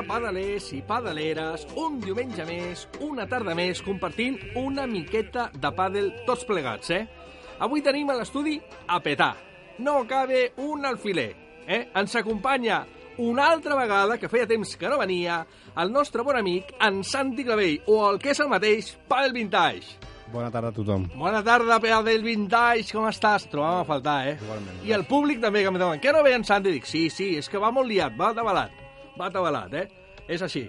tarda, padalers i padaleres, un diumenge més, una tarda més, compartint una miqueta de pàdel tots plegats, eh? Avui tenim a l'estudi a petar. No cabe un alfiler, eh? Ens acompanya una altra vegada, que feia temps que no venia, el nostre bon amic, en Santi Clavell, o el que és el mateix, Padel Vintage. Bona tarda a tothom. Bona tarda, Padel Vintage, com estàs? Trobàvem a faltar, eh? Igualment. I el públic també, que em diuen, què no ve en Santi? Dic, sí, sí, és que va molt liat, va atabalat. Va atabalat, eh? És així.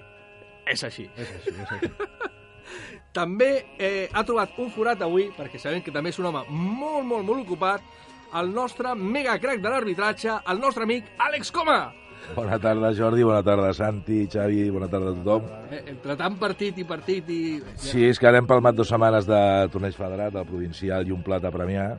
És així. És així, és així. També eh, ha trobat un forat avui, perquè sabem que també és un home molt, molt, molt ocupat, el nostre mega crack de l'arbitratge, el nostre amic Àlex Coma. Bona tarda, Jordi, bona tarda, Santi, Xavi, bona tarda a tothom. Eh, entre tant partit i partit i... Sí, és que ara hem palmat dues setmanes de torneig federat, del provincial i un plat a premiar.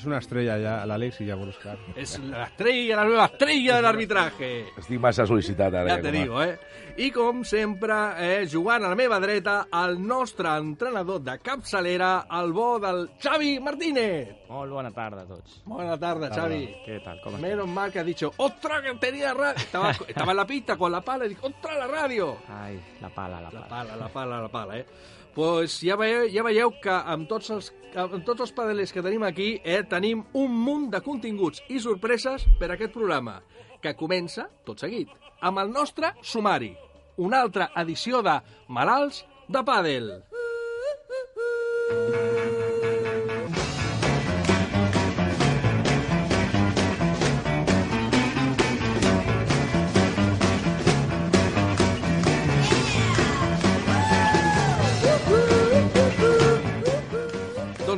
És una estrella ja, l'Àlex, i ja veuràs que... És la estrella, la nueva estrella de l'arbitraje. Estic massa sol·licitat ara. Ja eh, te digo, eh? I com sempre, eh, jugant a la meva dreta, el nostre entrenador de capçalera, el bo del Xavi Martínez. Molt bona tarda a tots. Buena tarde, Xavi. Què tal? Com esteu? Menos mal que ha dicho, ¡Ostras, que tenía radio! Estaba, estaba en la pista con la pala y dijo, ¡Ostras, la radio! Ai, la pala, la La pala. pala, la pala, la pala, eh? pues ja veieu, ja veieu que amb tots els, amb tots els padelers que tenim aquí eh, tenim un munt de continguts i sorpreses per a aquest programa, que comença, tot seguit, amb el nostre sumari, una altra edició de Malalts de Pàdel.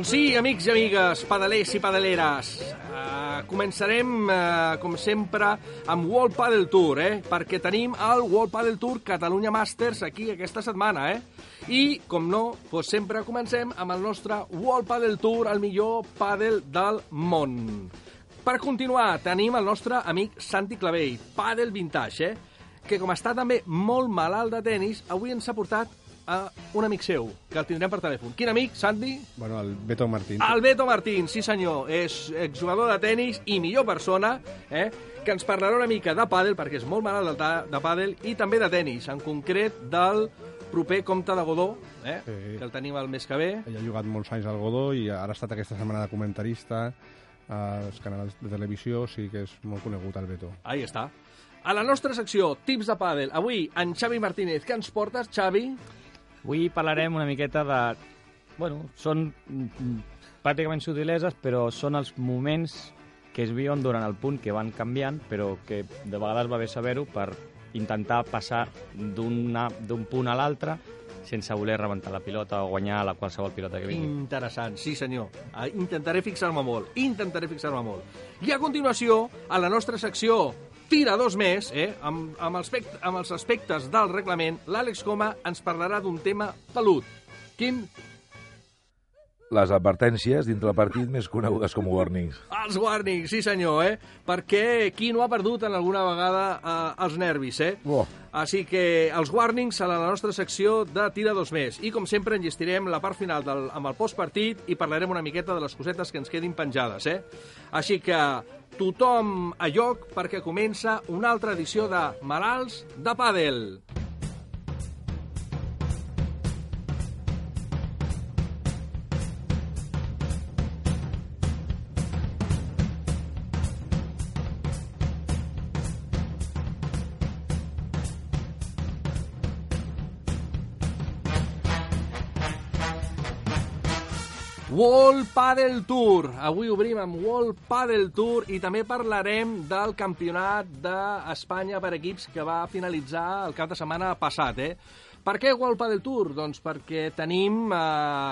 Doncs sí, amics i amigues, pedalers i pedaleres, uh, començarem, uh, com sempre, amb World Padel Tour, eh? perquè tenim el World Padel Tour Catalunya Masters aquí aquesta setmana, eh? I, com no, doncs sempre comencem amb el nostre World Padel Tour, el millor pàdel del món. Per continuar, tenim el nostre amic Santi Clavell, pàdel vintage, eh? que com està també molt malalt de tennis, avui ens ha portat a un amic seu, que el tindrem per telèfon. Quin amic, Santi? Bueno, el Beto Martín. El Beto Martín, sí senyor, és exjugador de tennis i millor persona, eh? que ens parlarà una mica de pàdel, perquè és molt malalt de, de pàdel, i també de tennis, en concret del proper Comte de Godó, eh? Sí. que el tenim el mes que ve. Ell ha jugat molts anys al Godó i ara ha estat aquesta setmana de comentarista als canals de televisió, sí que és molt conegut el Beto. Ahí està. A la nostra secció, tips de pàdel, avui en Xavi Martínez. Què ens portes, Xavi? Avui parlarem una miqueta de... Bueno, són mm, pràcticament sutileses, però són els moments que es viuen durant el punt que van canviant, però que de vegades va bé saber-ho per intentar passar d'un punt a l'altre sense voler rebentar la pilota o guanyar la qualsevol pilota que vingui. Interessant, sí senyor. Ah, Intentaré fixar-me molt, intentaré fixar-me molt. I a continuació, a la nostra secció Tira dos més, eh, amb, amb, els, aspect- amb els aspectes del reglament, l'Àlex Coma ens parlarà d'un tema pelut. Quin? Les advertències dintre el partit més conegudes com warnings. Els warnings, sí senyor, eh? Perquè qui no ha perdut en alguna vegada eh, els nervis, eh? Oh. Així que els warnings a la nostra secció de Tira dos més. I com sempre enllestirem la part final del, amb el postpartit i parlarem una miqueta de les cosetes que ens quedin penjades, eh? Així que tothom a lloc perquè comença una altra edició de Malalts de Pàdel. World Padel Tour. Avui obrim amb World Padel Tour i també parlarem del campionat d'Espanya per equips que va finalitzar el cap de setmana passat, eh? Per què World Padel Tour? Doncs perquè tenim eh,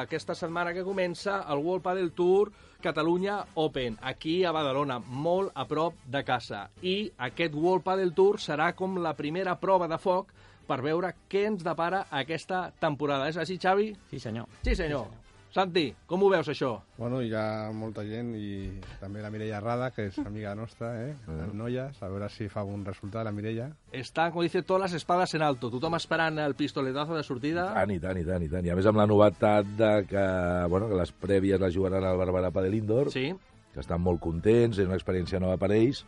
aquesta setmana que comença el World Padel Tour Catalunya Open, aquí a Badalona, molt a prop de casa. I aquest World Padel Tour serà com la primera prova de foc per veure què ens depara aquesta temporada. És així, Xavi? Sí, senyor. Sí, senyor. Santi, com ho veus, això? Bueno, hi ha molta gent i també la Mireia Rada, que és amiga nostra, eh? El Noies, a veure si fa algun resultat la Mireia. Està, com dice, todas las espadas en alto. Tothom esperant el pistoletazo de sortida. Tant i tant, i tant, i tant. I a més amb la novetat de que, bueno, que les prèvies les jugaran al Barberà Padel Indoor, Sí, que estan molt contents, és una experiència nova per ells,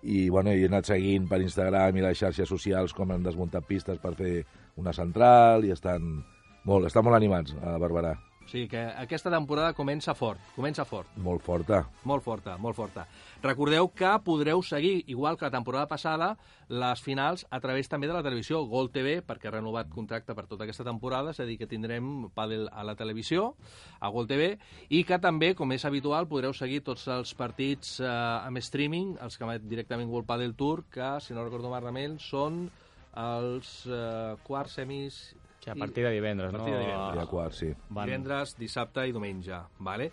i, bueno, he anat seguint per Instagram i les xarxes socials com han desmuntat pistes per fer una central i estan molt, estan molt animats a Barberà. O sigui que aquesta temporada comença fort, comença fort. Molt forta. Molt forta, molt forta. Recordeu que podreu seguir, igual que la temporada passada, les finals a través també de la televisió, Gol TV, perquè ha renovat contracte per tota aquesta temporada, és a dir, que tindrem pàdel a la televisió, a Gol TV, i que també, com és habitual, podreu seguir tots els partits eh, amb streaming, els que emet directament World Padel Tour, que, si no recordo malament, són els eh, quarts, semis Sí, a partir de divendres, A partir de no? divendres. Dia quart, sí. Van- Divendres, dissabte i diumenge. Vale?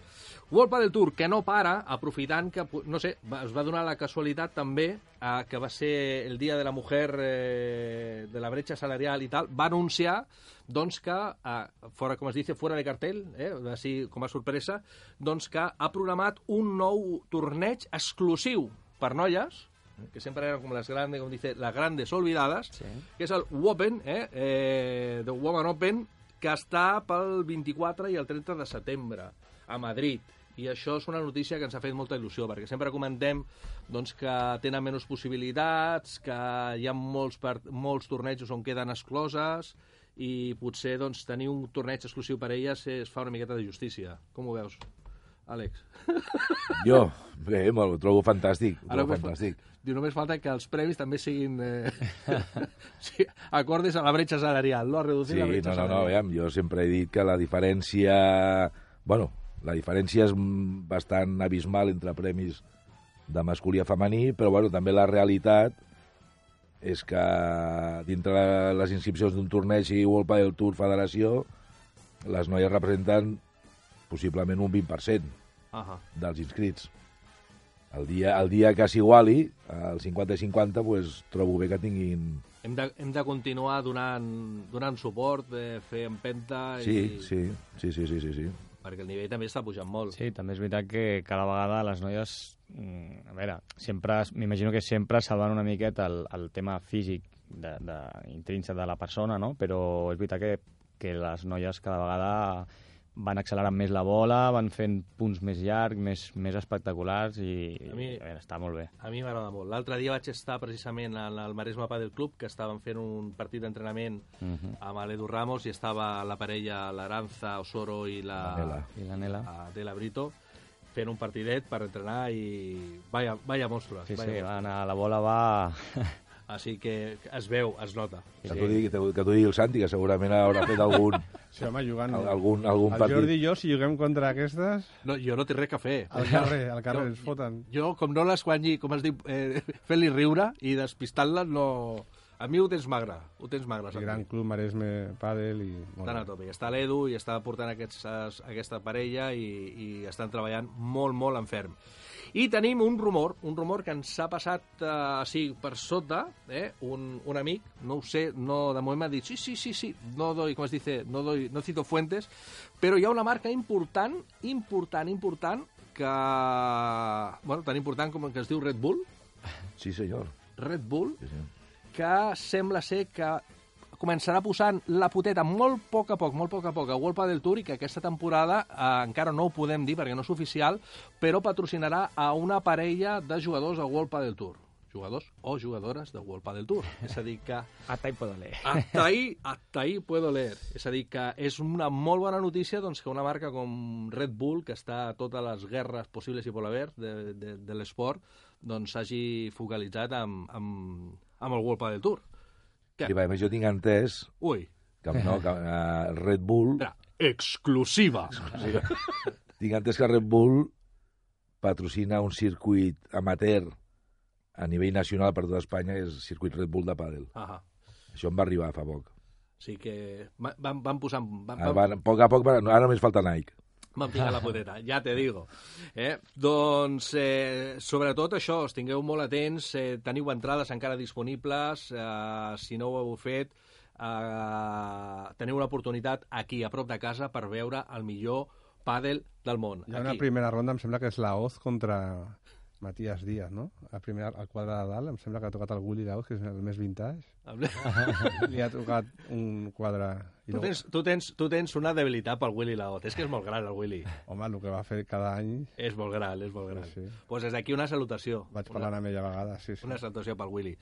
World Padel Tour, que no para, aprofitant que, no sé, va, es va donar la casualitat també eh, que va ser el Dia de la Mujer eh, de la bretxa salarial i tal, va anunciar doncs que, eh, fora, com es dice, fora de cartel, eh, així com a sorpresa, doncs que ha programat un nou torneig exclusiu per noies, que sempre eren com les grandes, com dice, les grandes olvidades, Sí. que és el Wopen, eh, eh, The Woman Open, que està pel 24 i el 30 de setembre a Madrid. I això és una notícia que ens ha fet molta il·lusió, perquè sempre comentem doncs, que tenen menys possibilitats, que hi ha molts, molts tornejos on queden excloses, i potser doncs, tenir un torneig exclusiu per elles es fa una miqueta de justícia. Com ho veus, Àlex? Jo, bé, me'l trobo fantàstic. Ho trobo només fa- fantàstic. Diu, només falta que els premis també siguin eh, sí, acordes a la bretxa salarial, no? A reducir Sí, la bretxa no, no, no, salarial. aviam, jo sempre he dit que la diferència... Bueno, la diferència és bastant abismal entre premis de masculí a femení, però bueno, també la realitat és que dintre les inscripcions d'un torneig i World Padel Tour Federació, les noies representen possiblement un 20% Ahà. dels inscrits. El dia, el dia que s'iguali, el 50-50, pues, trobo bé que tinguin... Hem de, hem de continuar donant, donant suport, eh, fer empenta, Sí, i, sí, sí, sí, sí, sí, sí. perquè el nivell també està pujant molt. Sí, també és veritat que cada vegada les noies, mm, a veure, sempre, m'imagino que sempre salvant una miqueta el, el tema físic de, de, intrínsec de la persona, no? Però és veritat que, que les noies cada vegada van accelerant més la bola, van fent punts més llargs, més, més espectaculars i, A mi- a veure, està molt bé. A mi m'agrada molt. L'altre dia vaig estar precisament al, al Maresme Padel Club, que estaven fent un partit d'entrenament Mhm. amb l'Edu Ramos i estava la parella, l'Aranza Osoro i la, Nela. I la Nela? Adela Brito, fent un partidet per entrenar i... Vaya, vaya monstruos. Sí, vaya sí, monstruos. va anar, la bola va... Així que es veu, es nota. Que t'ho digui, que digui el Santi, que segurament haurà fet algun, Sí, home, jugant... al- algun, algun el partit. Jordi i jo, si juguem contra aquestes, No, jo no tinc res a fer. al carrer, al carrer Jo- ens foten. Jo, com no les guanyi, com es diu, eh, fent-li riure i despistant-les, no... A mi ho tens magre, ho tens magre. El gran club Maresme Padel i... Estan a tope. Està l'Edu i està portant aquests, aquesta parella i, i estan treballant molt, molt en ferm. I tenim un rumor, un rumor que ens ha passat eh, així per sota, eh? un, un amic, no ho sé, no, de moment m'ha dit, sí, sí, sí, sí, no doy, com es dice, no, doy, no cito fuentes, però hi ha una marca important, important, important, que, bueno, tan important com el que es diu Red Bull, Sí, senyor. Red Bull, Sí, sí. que sembla ser que començarà posant la poteta molt a poc a poc, molt a poc a poc a World Padel Tour i que aquesta temporada eh, encara no ho podem dir perquè no és oficial, però patrocinarà a una parella de jugadors de World Padel Tour. Jugadors o jugadores de World Padel Tour. És a dir que Hasta ahí puedo leer. hasta ahí, hasta ahí puedo leer. És a dir que és una molt bona notícia doncs, que una marca com Red Bull, que està a totes les guerres possibles i por haver de, de, de l'esport, doncs s'hagi focalitzat amb, amb, amb el World Padel Tour. Què? I a més jo tinc entès Ui, que, no, que uh, Red Bull... espera, exclusiva. Tinc entès que Red Bull patrocina un circuit amateur a nivell nacional per tota Espanya, és el circuit Red Bull de pàdel. Ahà. Això em va arribar fa poc. O sigui que va- van, van posant... Van, van, van, a poc a poc, van, ara només falta Nike. Van ficar la poteta, ja te digo. Eh? Doncs, eh, sobretot això, estigueu molt atents, eh, teniu entrades encara disponibles, eh, si no ho heu fet, eh, teniu una oportunitat aquí, a prop de casa, per veure el millor pàdel del món. Hi ha una Aquí. primera ronda, em sembla que és la Oz contra Matías Díaz, no? La primera, el quadre de dalt, em sembla que ha tocat el Gulli Laoz, que és el més vintage. Li ha tocat un quadre I Tu luego, tens, tu, tens, tu tens una debilitat pel Willy Laot. És que és molt gran, el Willy. home, el que va fer cada any... És molt gran, és molt gran. Sí, sí. Pues des d'aquí una salutació. Vaig una, parlar amb ella a vegades, sí, sí. una salutació pel Willy.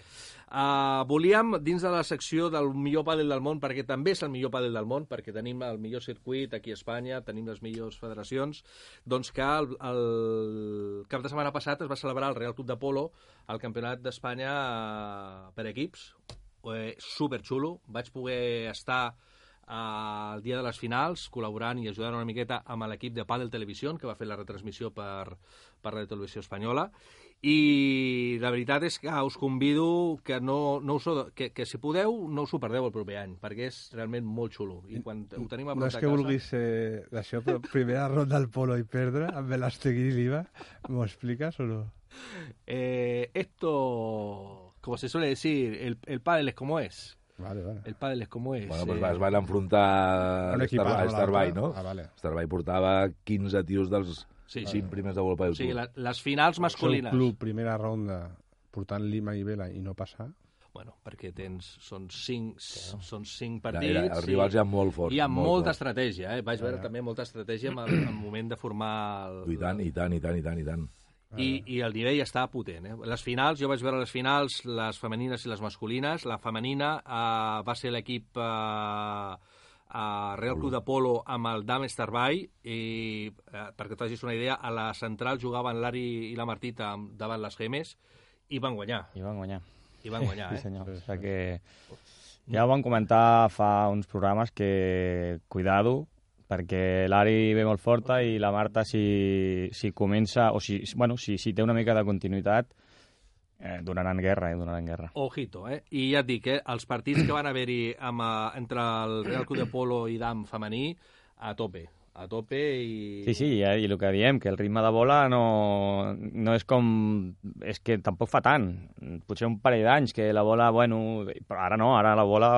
Uh, volíem, dins de la secció del millor pàdel del món, perquè també és el millor pàdel del món, perquè tenim el millor circuit aquí a Espanya, tenim les millors federacions, doncs que el, el cap de setmana passat es va celebrar el Real Club de Polo, el Campionat d'Espanya uh, per equips, eh, superxulo. Vaig poder estar al dia de les finals, col·laborant i ajudant una miqueta amb l'equip de Padel Televisió, que va fer la retransmissió per, per la televisió espanyola, i la veritat és que us convido que, no, no us, que, que si podeu no us ho perdeu el proper any, perquè és realment molt xulo. I quan ho tenim a No prop és de que casa... vulguis eh, d'això, però primera ronda al polo i perdre amb l'Astegui i l'Iva, m'ho expliques o no? Eh, esto, como se suele decir, el, el pádel es como es. Vale, vale. El pádel es como es. Bueno, pues eh, es van enfrontar Un a equipàs, Star- a no, Starbay, l'altre? no? Ah, vale. Starbay portava 15 tios dels Sí, sí, sí. 5 primers de Padel sigui, Tour. la, les finals masculines... club, primera ronda, portant Lima i Vela i no passar. Bueno, perquè tens, són cinc, són cinc partits... era, els rivals eren molt forts. Hi ha molt molta forts. estratègia, eh? Vaig veure també molta estratègia en el, en el moment de formar... El, I tant, i tant, i tant, i tant, i tant. I, I el nivell està potent. Eh? Les finals, jo vaig veure les finals, les femenines i les masculines. La femenina eh, va ser l'equip eh, a Real Club de Polo amb el Dam Starbay i, eh, perquè t'hagis una idea, a la central jugaven l'Ari i la Martita davant les Gemes i van guanyar. I van guanyar. I van guanyar, sí, eh? senyor. O sigui que ja ho vam comentar fa uns programes que cuidado, perquè l'Ari ve molt forta i la Marta si, si comença, o si, bueno, si, si té una mica de continuïtat, eh, donaran guerra, eh, donaran guerra. Ojito, eh? I ja et dic, eh? Els partits que van haver-hi eh, entre el Real Club de Polo i DAM femení, a tope. A tope i... Sí, sí, i, el que diem, que el ritme de bola no, no és com... És que tampoc fa tant. Potser un parell d'anys que la bola, bueno... Però ara no, ara la bola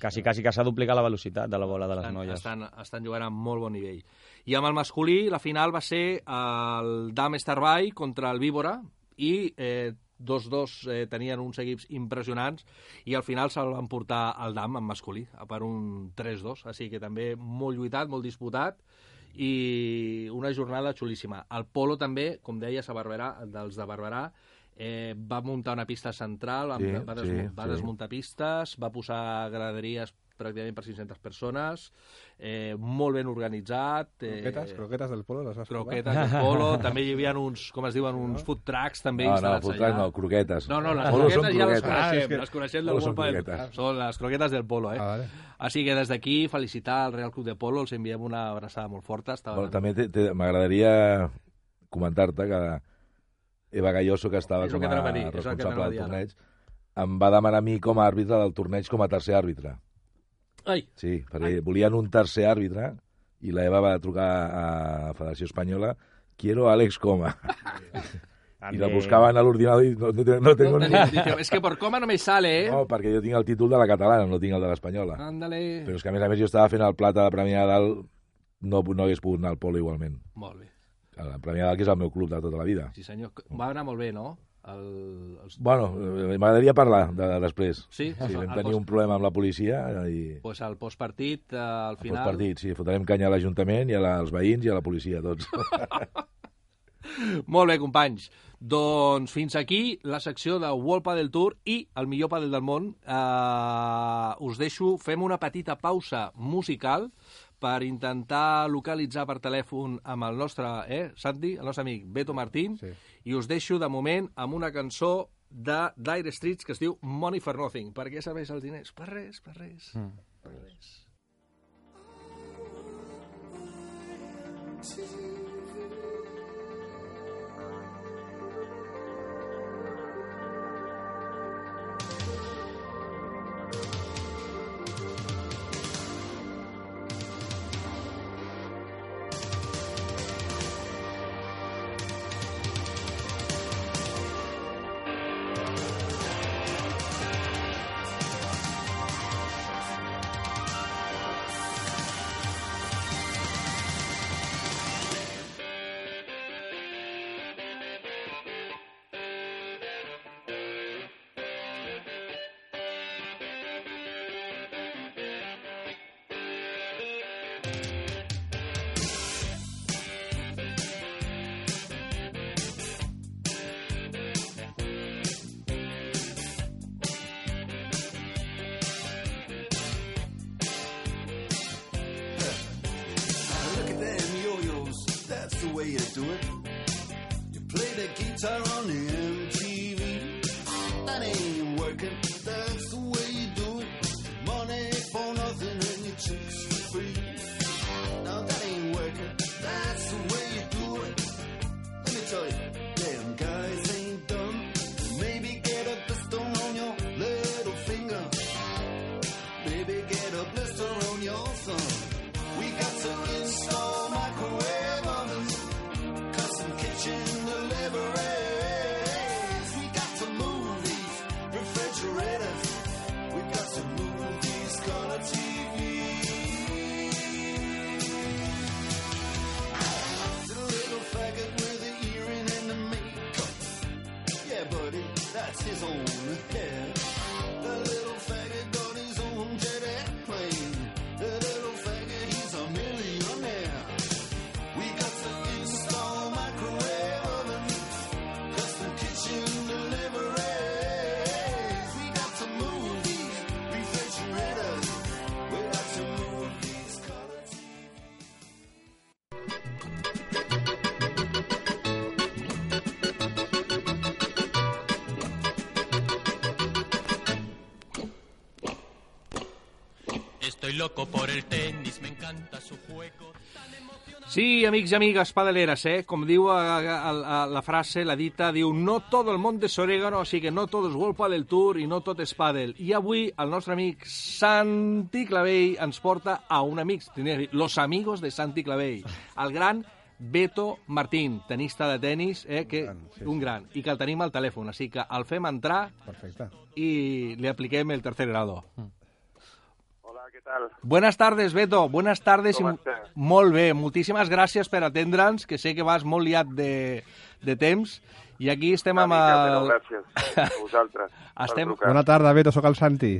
quasi, quasi que s'ha duplicat la velocitat de la bola de les estan, noies. estan, estan jugant a molt bon nivell. I amb el masculí, la final va ser el Dam Starbay contra el Víbora i eh, dos dos eh, tenien uns equips impressionants i al final se'l van portar al Dam en masculí per un 3-2, així que també molt lluitat, molt disputat i una jornada xulíssima. El polo també, com deies, a Barberà, dels de Barberà, eh, va muntar una pista central, va, Sí, va, desmu sí, va sí. desmuntar pistes, va posar graderies pràcticament per 500 persones, eh, molt ben organitzat. Eh, Croquetes, croquetes del polo, les vas provar? croquetes de polo, també hi havia uns, com es diuen, uns food trucks també No, no, instal·lats fotrac allà. no, croquetes. No, no, les Polo croquetes ja les croquetes. Ah, coneixem, que- les coneixem del Padel. croquetes. Són les croquetes del polo, eh? Ah, vale. Així que des d'aquí felicitar al Real Club de Polo, els enviem una abraçada molt forta. Estava... Bueno, també m'agradaria comentar-te que Eva Galloso, que estava el com a el responsable del torneig, em va demanar a mi com a àrbitre del torneig com a tercer àrbitre. Ai, Sí, perquè volien un tercer àrbitre i la Eva va trucar a Federació Espanyola quiero a Alex Coma. I la buscaven a l'ordinador i no, no, no tengo no, ni... es que por coma no me sale, eh? No, perquè jo tinc el títol de la catalana, no tinc el de l'espanyola. Ándale. Però és que, a més a més, jo estava fent el plata de Premià de Dalt, no, no hagués pogut anar al polo igualment. Molt bé. El Premià de Dalt, que és el meu club de tota la vida. Sí, senyor. Va anar molt bé, no? El, els... Bueno, eh, m'agradaria parlar de, de després. Sí, Sí, vam al tenir post- un problema amb la policia i... Pues al postpartit, eh, al Final... final... partit, sí, fotrem canya a l'Ajuntament i a la, als veïns i a la policia, tots. Molt bé, companys. Doncs fins aquí la secció de World Padel Tour i el millor padel del món. Uh, us deixo, fem una petita pausa musical per intentar localitzar per telèfon amb el nostre, eh, Santi, el nostre amic Beto Martín, Sí. i us deixo de moment amb una cançó de Dire Streets que es diu Money for Nothing. Per què serveix els diners? Per res, per res. Mm. Per res. Money Estoy loco por el tenis, me encanta su juego. Sí, amics i amigues padeleres, eh? Com diu a, a, a, la frase, la dita, diu no todo el món és orégano, o sigui que no tot és World Padel Tour i no tot és pàdel. I avui el nostre amic Santi Clavell ens porta a un amic, los amigos de Santi Clavell, el gran Beto Martín, tenista de tennis, eh, que, gran, sí, un sí. gran, i que el tenim al telèfon, així que el fem entrar Perfecte. y le apliquem el tercer grado. Hola, què tal? Buenas tardes, Beto. Buenas tardes. Com estàs? Molt bé. Moltíssimes gràcies per atendre'ns, que sé que vas molt liat de, de temps. I aquí estem Una amb mica, el... però gràcies a vosaltres Estem-. Bona tarda, Beto, sóc el Santi.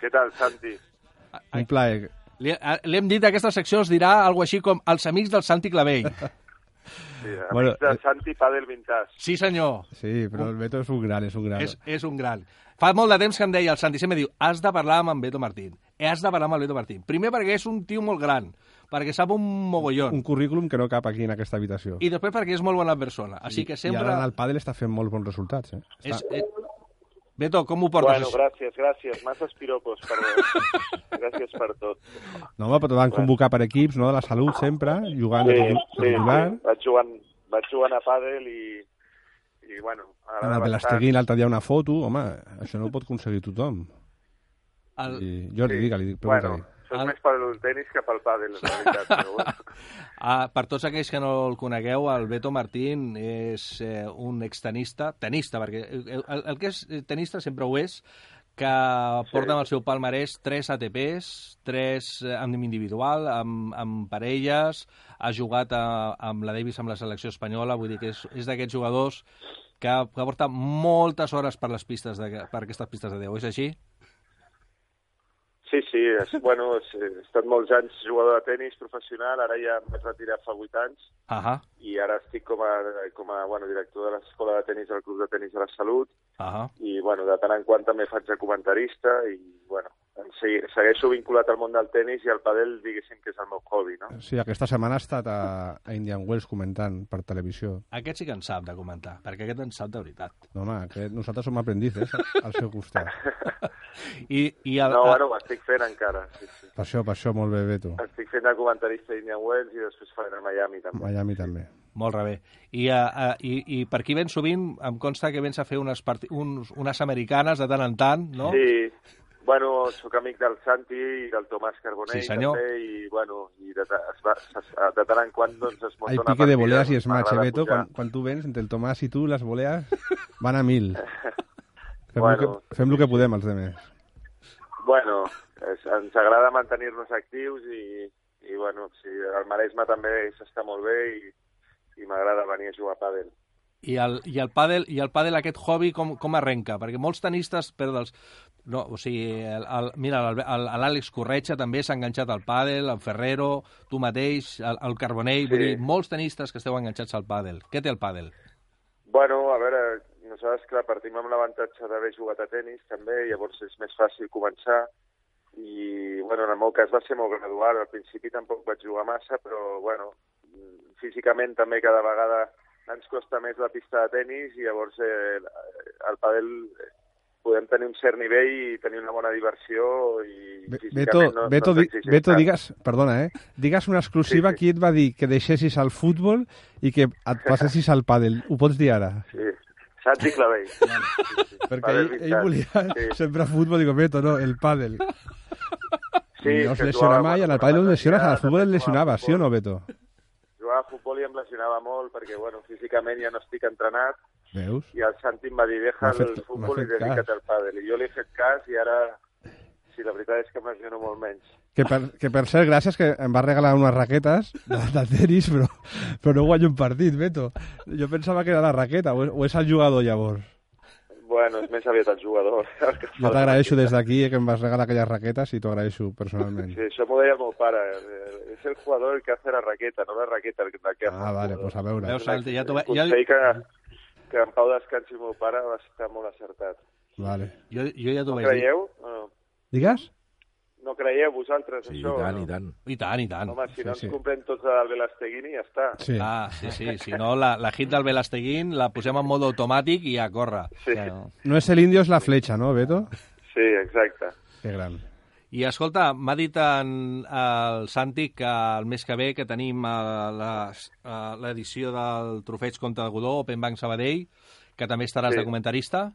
Què tal, Santi? Un plaer. Li, a- li hem dit, aquesta secció es dirà algo així com els amics del Santi Clavell. Sí, amics Bueno, de eh, Santi Padel Vintage. Sí, senyor. Sí, però el Beto és un gran, és un gran. És, és un gran. Fa molt de temps que em deia el Santi, sempre diu, has de parlar amb en Beto Martín. Has de parlar amb el Beto Martín. Primer perquè és un tio molt gran, perquè sap un mogollon. Un currículum que no cap aquí en aquesta habitació. I després perquè és molt bona persona. Així que I sempre... ara en el pàdel està fent molts bons resultats, eh? És, Està... Beto, com ho portes? Bueno, gràcies, gràcies. Masses piropos, perdó. gràcies per tot. No, home, però te van convocar per equips, no?, de la salut sempre, jugant Sí, sí, de sí. Vaig jugant, vaig jugant a pàdel i, i bueno, En m'agrada el Belasteguín l'altre dia una foto, home, això no ho pot aconseguir tothom. El... I jo li Sí. dic, li dic, Bueno, pregunta-li. això és El- més per el tenis que pel pàdel, en realitat. Però bueno. Ah, per tots aquells que no el conegueu, el Beto Martín és eh, un extenista, tenista, perquè el, el, que és tenista sempre ho és, que porta amb el seu palmarès tres ATPs, tres eh, en individual, amb, amb parelles, ha jugat a, amb la Davis amb la selecció espanyola, vull dir que és, és d'aquests jugadors que, que porta moltes hores per les pistes de, per aquestes pistes de Déu, és així? Sí, sí, és, bueno, és, he estat molts anys jugador de tennis professional, ara ja em vaig retirar fa 8 anys. Ahà, i ara estic com a, com a bueno, director de l'escola de tennis del Club de Tenis de la Salut. Ahà. i bueno, de tant en quant també faig de comentarista i bueno, segui, segueixo vinculat al món del tennis i al padel diguéssim que és el meu hobby, no? Sí, aquesta setmana ha estat a, a Indian Wells comentant per televisió. Aquest sí que en sap de comentar, perquè aquest en sap de veritat. No, home, que nosaltres som aprendices al seu costat. I, i el, No, bueno, ho estic fent encara, sí, sí. Per això, per això, molt bé, Beto. Estic fent de comentarista a Indian Wells i després faré a Miami també. Miami també. Molt rebé. I, uh, uh, i, I per aquí ben sovint em consta que vens a fer unes, parti uns, unes americanes de tant en tant, no? Sí, bueno, sóc amic del Santi i del Tomàs Carbonell Sí, senyor. també i, bueno, i de, es va, es, de tant en quant doncs, es munta Hay una pique de voleas y smash, eh, m'agrada Beto? Quan, quan tu vens, entre el Tomàs i tu, les voleas van a mil. Fem, Bueno, el que, fem el que podem, els demés. Bueno, es, ens agrada mantenir-nos actius i, i bueno, sí, el Maresme també s'està molt bé i, i m'agrada venir a jugar a pàdel. I el, i el pàdel, i el pàdel aquest hobby com, com arrenca? Perquè molts tenistes, però dels... No, o sigui, el, el, mira, l'Àlex Corretxa també s'ha enganxat al pàdel, el Ferrero, tu mateix, el, el Carbonell, vull Sí. dir, molts tenistes que esteu enganxats al pàdel. Què té el pàdel? Bueno, a veure, nosaltres, clar, partim amb l'avantatge d'haver jugat a tennis, també, llavors és més fàcil començar. I, bueno, en el meu cas va ser molt gradual. Al principi tampoc vaig jugar massa, però, bueno, físicament també cada vegada ens costa més la pista de tennis i llavors eh, el pàdel eh, podem tenir un cert nivell i tenir una bona diversió i Beto, no, Beto, no Beto digues, perdona, eh? Digues una exclusiva Sí, sí. qui et va dir que deixessis el futbol i que et passessis al pàdel. Ho pots dir ara? Sí. Santi Clavell. Sí, sí. Perquè ell, ell volia Sí. sempre futbol, digo, Beto, no, el pàdel. Sí, no es lesiona mai, en el pàdel lesiones, al futbol es lesionava, sí o no, Beto? Jugava a futbol i em lesionava molt perquè, bueno, físicament ja no estic entrenat Veus? i el Santi em va dir deja fet- el futbol i dedica't al pàdel. I jo li he fet cas i ara, sí, la veritat és que em lesiono molt menys. Que per, que per cert, gràcies, que em va regalar unes raquetes de, de tenis, però, però no guanyo un partit, Beto. Jo pensava que era la raqueta, o és, o és el jugador, llavors. Bueno, és més aviat el jugador. el que fa Jo t'agraeixo des d'aquí eh, que em vas regalar aquelles raquetes i t'ho agraeixo personalment. Sí, això m'ho deia el meu pare. eh, És el jugador el que hace la raqueta, no la raqueta el que la que hace Ah, el vale, pues a veure. Veus, Santi, ja t'ho ve- Un ja- consell que, que en pau descansi el meu pare va estar molt acertat. Vale. Jo, jo ja t'ho vaig dir. Creieu? No, Digues? No creieu vosaltres Sí, i això? tant, no? i tant. I tant, i tant. Home, si Sí, no sí. ens comprem tots el Velasteguini, ja està. Sí. Ah, sí, sí, si no, la, la hit del Velasteguín la posem en modo automàtic i a córrer. Sí, Claro. No és el indio, és la fletxa, no, Beto? sí, exacte. Que gran. I escolta, m'ha dit en, el Santi que el mes que ve que tenim eh, eh, l'edició del Trofeig contra el Godó, Open Bank Sabadell, que també estaràs Sí. de comentarista.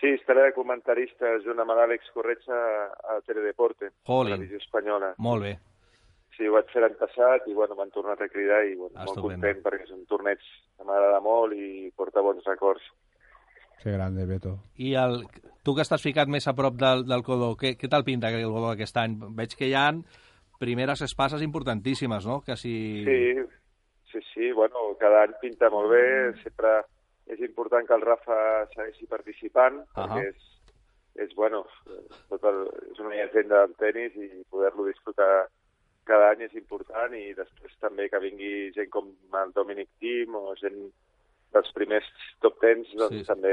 Sí, estaré de comentarista junt amb l'Àlex Corretxa a Teledeporte, Jolín. televisió espanyola. Molt bé. Sí, ho vaig fer l'any passat i bueno, m'han tornat a cridar i bueno, molt Estupendo. content perquè és un torneig que m'agrada molt i porta bons records. Que grande, Beto. I el, tu que estàs ficat més a prop del, del Godó, què, què tal pinta el Godó aquest any? Veig que hi ha primeres espases importantíssimes, no? Que si... Sí, sí, sí, bueno, cada any pinta molt bé, sempre és important que el Rafa segueixi participant, Ahà. perquè és, és, bueno, tot el, és una llegenda del tennis i poder-lo disfrutar cada any és important i després també que vingui gent com el Dominic Thiem o gent dels primers top tens, doncs Sí. també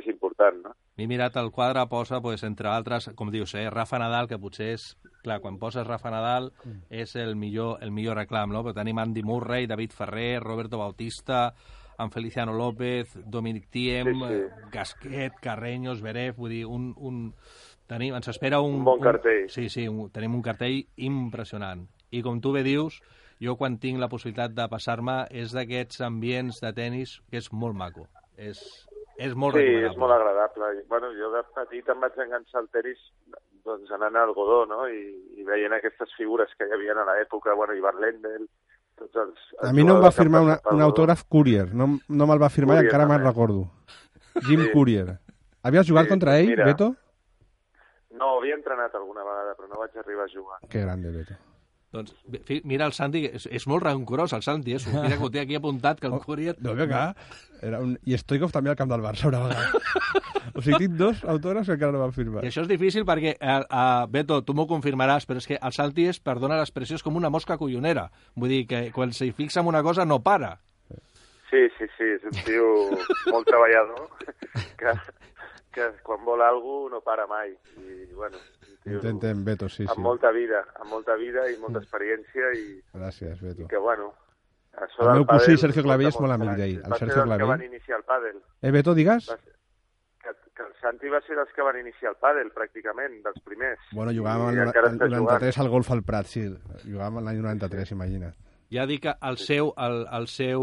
és important, no? M'he mirat el quadre, posa, pues, entre altres, com dius, eh, Rafa Nadal, que potser és... Clar, quan poses Rafa Nadal és el millor, el millor reclam, no? Però tenim Andy Murray, David Ferrer, Roberto Bautista, en Feliciano López, Dominic Thiem, Sí, sí. eh, Gasquet, Carreño, Zverev, vull dir, un... un... Tenim, ens espera un... Un bon cartell. sí, sí, un, tenim un cartell impressionant. I com tu bé dius, jo quan tinc la possibilitat de passar-me és d'aquests ambients de tennis que és molt maco. És, és molt sí, recomanable. és molt agradable. Bueno, jo de petit em vaig enganxar al tenis doncs, anant al Godó, no? I, i veient aquestes figures que hi havia a l'època, bueno, Ivan Lendl, tots els... els A mi no em va firmar una, un autògraf Courier, no, no me'l va firmar i Courier, encara me'n recordo. Jim Sí. Courier. Havies jugat Sí, contra ell, mira. Beto? No, havia entrenat alguna vegada, però no vaig arribar a jugar. Que grande, Beto. Doncs, mira el Santi, que és, és molt rancorós el Santi, eh? Mira que ho té aquí apuntat, que el Courier... No, vinga. Era un... I Stoikov també al camp del Barça una vegada. o sigui, tinc dos autògrafs que encara no van firmar. I això és difícil perquè, eh, eh, Beto, tu m'ho confirmaràs, però és que el Santi és, perdona l'expressió, és com una mosca collonera. Vull dir que quan s'hi fixa en una cosa no para. Sí, sí, sí, és un tio molt treballador, que, que quan vol alguna no para mai. I, bueno, Intentem, Beto, sí, amb sí. molta vida, amb molta vida i molta experiència i, Gràcies, Beto. i que, bueno, això El meu cosí, pàdel Sergio Clavell, és molt amic d'ell, el Sergio Clavell. van iniciar el pàdel. Eh, Beto, digues? Va ser- Que, que el Santi va ser dels que van iniciar el pàdel, pràcticament, dels primers. Bueno, jugàvem al està jugant. 93 al golf al Prat, sí. Jugàvem l'any 93, imagina't. Ja dic que el seu, el, el seu,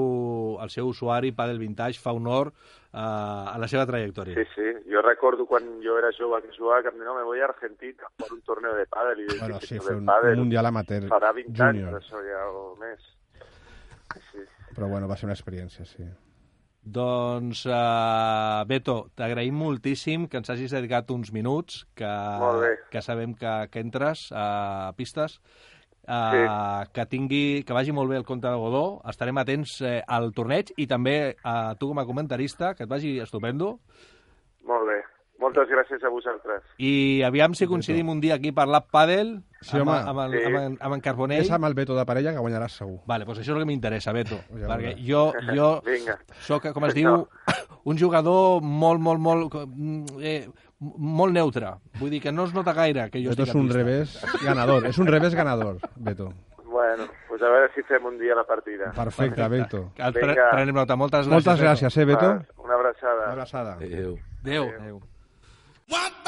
el seu usuari, Padel Vintage, fa honor eh, a la seva trajectòria. Sí, sí. Jo recordo quan jo era jove que jugava que em deia, no, me voy a Argentina por un torneo de pádel. I Bueno, sí, "Això fue del un, pádel un mundial amateur Farà 20 junior. anys, això ja, o més. Sí. Però bueno, va ser una experiència, sí. Doncs, uh, Beto, t'agraïm moltíssim que ens hagis dedicat uns minuts, que, que sabem que, que entres a pistes, uh, que tingui, que vagi molt bé el compte de Godó, estarem atents eh, al torneig i també a tu com a comentarista, que et vagi estupendo, Molt bé. Moltes gràcies a vosaltres. i aviam si coincidim un dia aquí per l'App Padel, Sí, amb, amb, el, Sí. amb, en, amb en Carbonell. És amb el Beto de parella que guanyaràs segur. Vale, doncs això és el que m'interessa, Beto, Ja perquè jo, jo Vinga. sóc, com es diu, un jugador molt, molt, molt, eh, molt neutre. Vull dir que no es nota gaire que jo Beto estic és un pista. revés ganador. És un revés ganador, Beto. Bueno, pues a veure si fem un dia la partida. Perfecte, Beto. Et pre Vinga. prenem nota. Moltes gràcies. Moltes gràcies, eh, Beto? Va, Una abraçada. Una abraçada. Adéu. Adéu. Adéu. Wop,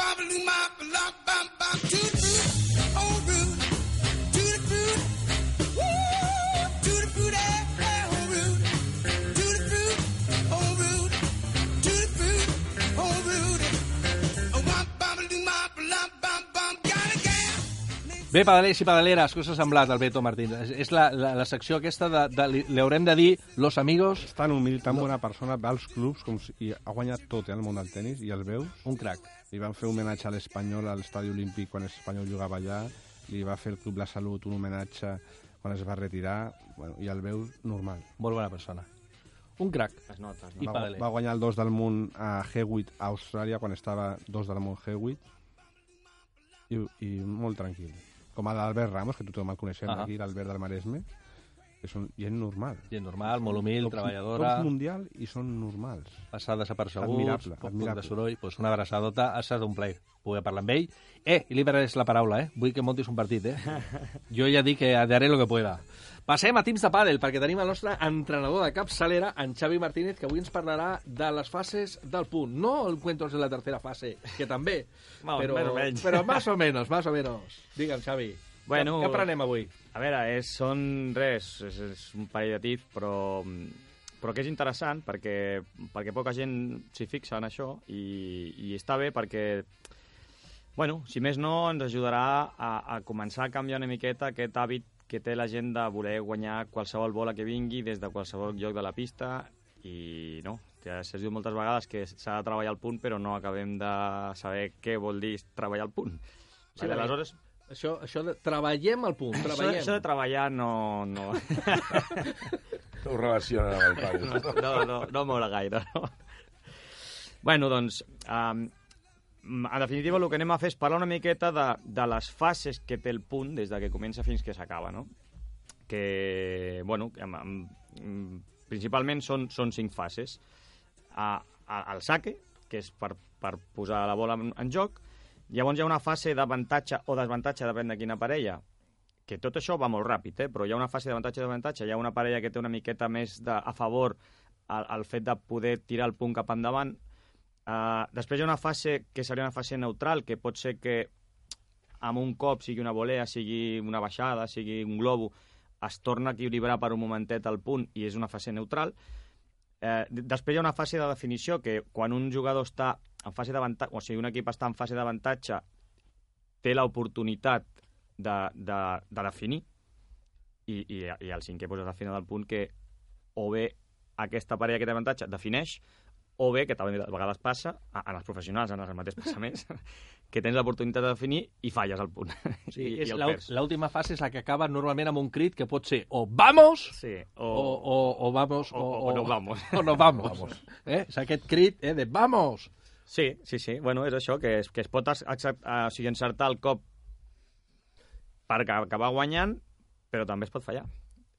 Bé, pedalers i pedaleres, què us ha semblat el Beto Martín? És, és la, la, la secció aquesta de, de, li, li haurem de dir los amigos, És tan humil, tan bona persona, va als clubs com si, i ha guanyat tot eh, el món del tennis i els veus. un crac. Li van fer homenatge a l'Espanyol al l'Estadi Olímpic quan l'Espanyol jugava allà, li va fer el Club La Salut un homenatge quan es va retirar, bueno, i el veus normal. Molt bona persona. Un crac. Es nota, es I nota. Va, va guanyar el dos del món a Hewitt, a Austràlia, quan estava dos del món Hewitt, i, i molt tranquil. Com l'Albert Ramos, que tothom el coneixem Ah. aquí, l'Albert del Maresme, que són gent normal. Gent normal, molt humil, Tops- treballadora, Tops mundial i són normals. passar desapercebuts, Admirable, poc, poc admirable. de soroll, doncs una abraçadota, ha estat un plaer poder parlar amb ell. Eh, i li la paraula, eh? Vull que montis un partit, eh? Jo ja dic que haré lo que pueda. Passem a teams de pàdel, perquè tenim el nostre entrenador de capçalera, en Xavi Martínez, que avui ens parlarà de les fases del punt. No el cuentos de la tercera fase, que també, però, més o menys. però más o menos, más o menos. Digue'm, Xavi, Bueno, què, què aprenem avui? A veure, és, són res, és, és un parell de tips, però, però que és interessant perquè, perquè poca gent s'hi fixa en això i, i està bé perquè, bueno, si més no, ens ajudarà a, a començar a canviar una miqueta aquest hàbit que té la gent de voler guanyar qualsevol bola que vingui des de qualsevol lloc de la pista i no, ja s'ha dit moltes vegades que s'ha de treballar al punt però no acabem de saber què vol dir treballar al punt. Sí, vale, aleshores, Això, això de... Treballem al punt, això, treballem. això de treballar no... no... No ho relacionen amb el pare. no, no, no mola gaire, no? Bueno, doncs, um, en definitiva, el que anem a fer és parlar una miqueta de, de les fases que té el punt des de que comença fins que s'acaba, no? Que, bueno, amb, principalment són, són cinc fases. A, a, el saque, que és per, per posar la bola en, en joc. Llavors hi ha una fase d'avantatge o desavantatge, depèn de quina parella, que tot això va molt ràpid, eh? però hi ha una fase d'avantatge i d'avantatge, hi ha una parella que té una miqueta més de, a favor el, el fet de poder tirar el punt cap endavant. Uh, després hi ha una fase que seria una fase neutral, que pot ser que amb un cop, sigui una volea, sigui una baixada, sigui un globo, es torna a equilibrar per un momentet el punt i és una fase neutral. Eh, després hi ha una fase de definició que quan un jugador està en fase d'avantatge, o sigui, un equip està en fase d'avantatge, té l'oportunitat de, de, de definir i, i, i el cinquè és al final del punt que o bé aquesta parella que té avantatge defineix o bé, que també a vegades passa, a- en els professionals, en el mateix passa més, que tens l'oportunitat de definir i falles el punt. Sí, I, és l'última fase és la que acaba normalment amb un crit que pot ser o vamos Sí, o, o, o, o vamos o- o no vamos. o no vamos. eh? És aquest crit eh, de vamos. Sí, sí, sí. Bueno, és això, que es, que es pot acceptar, o sigui, encertar el cop per aca- acabar guanyant, però també es pot fallar.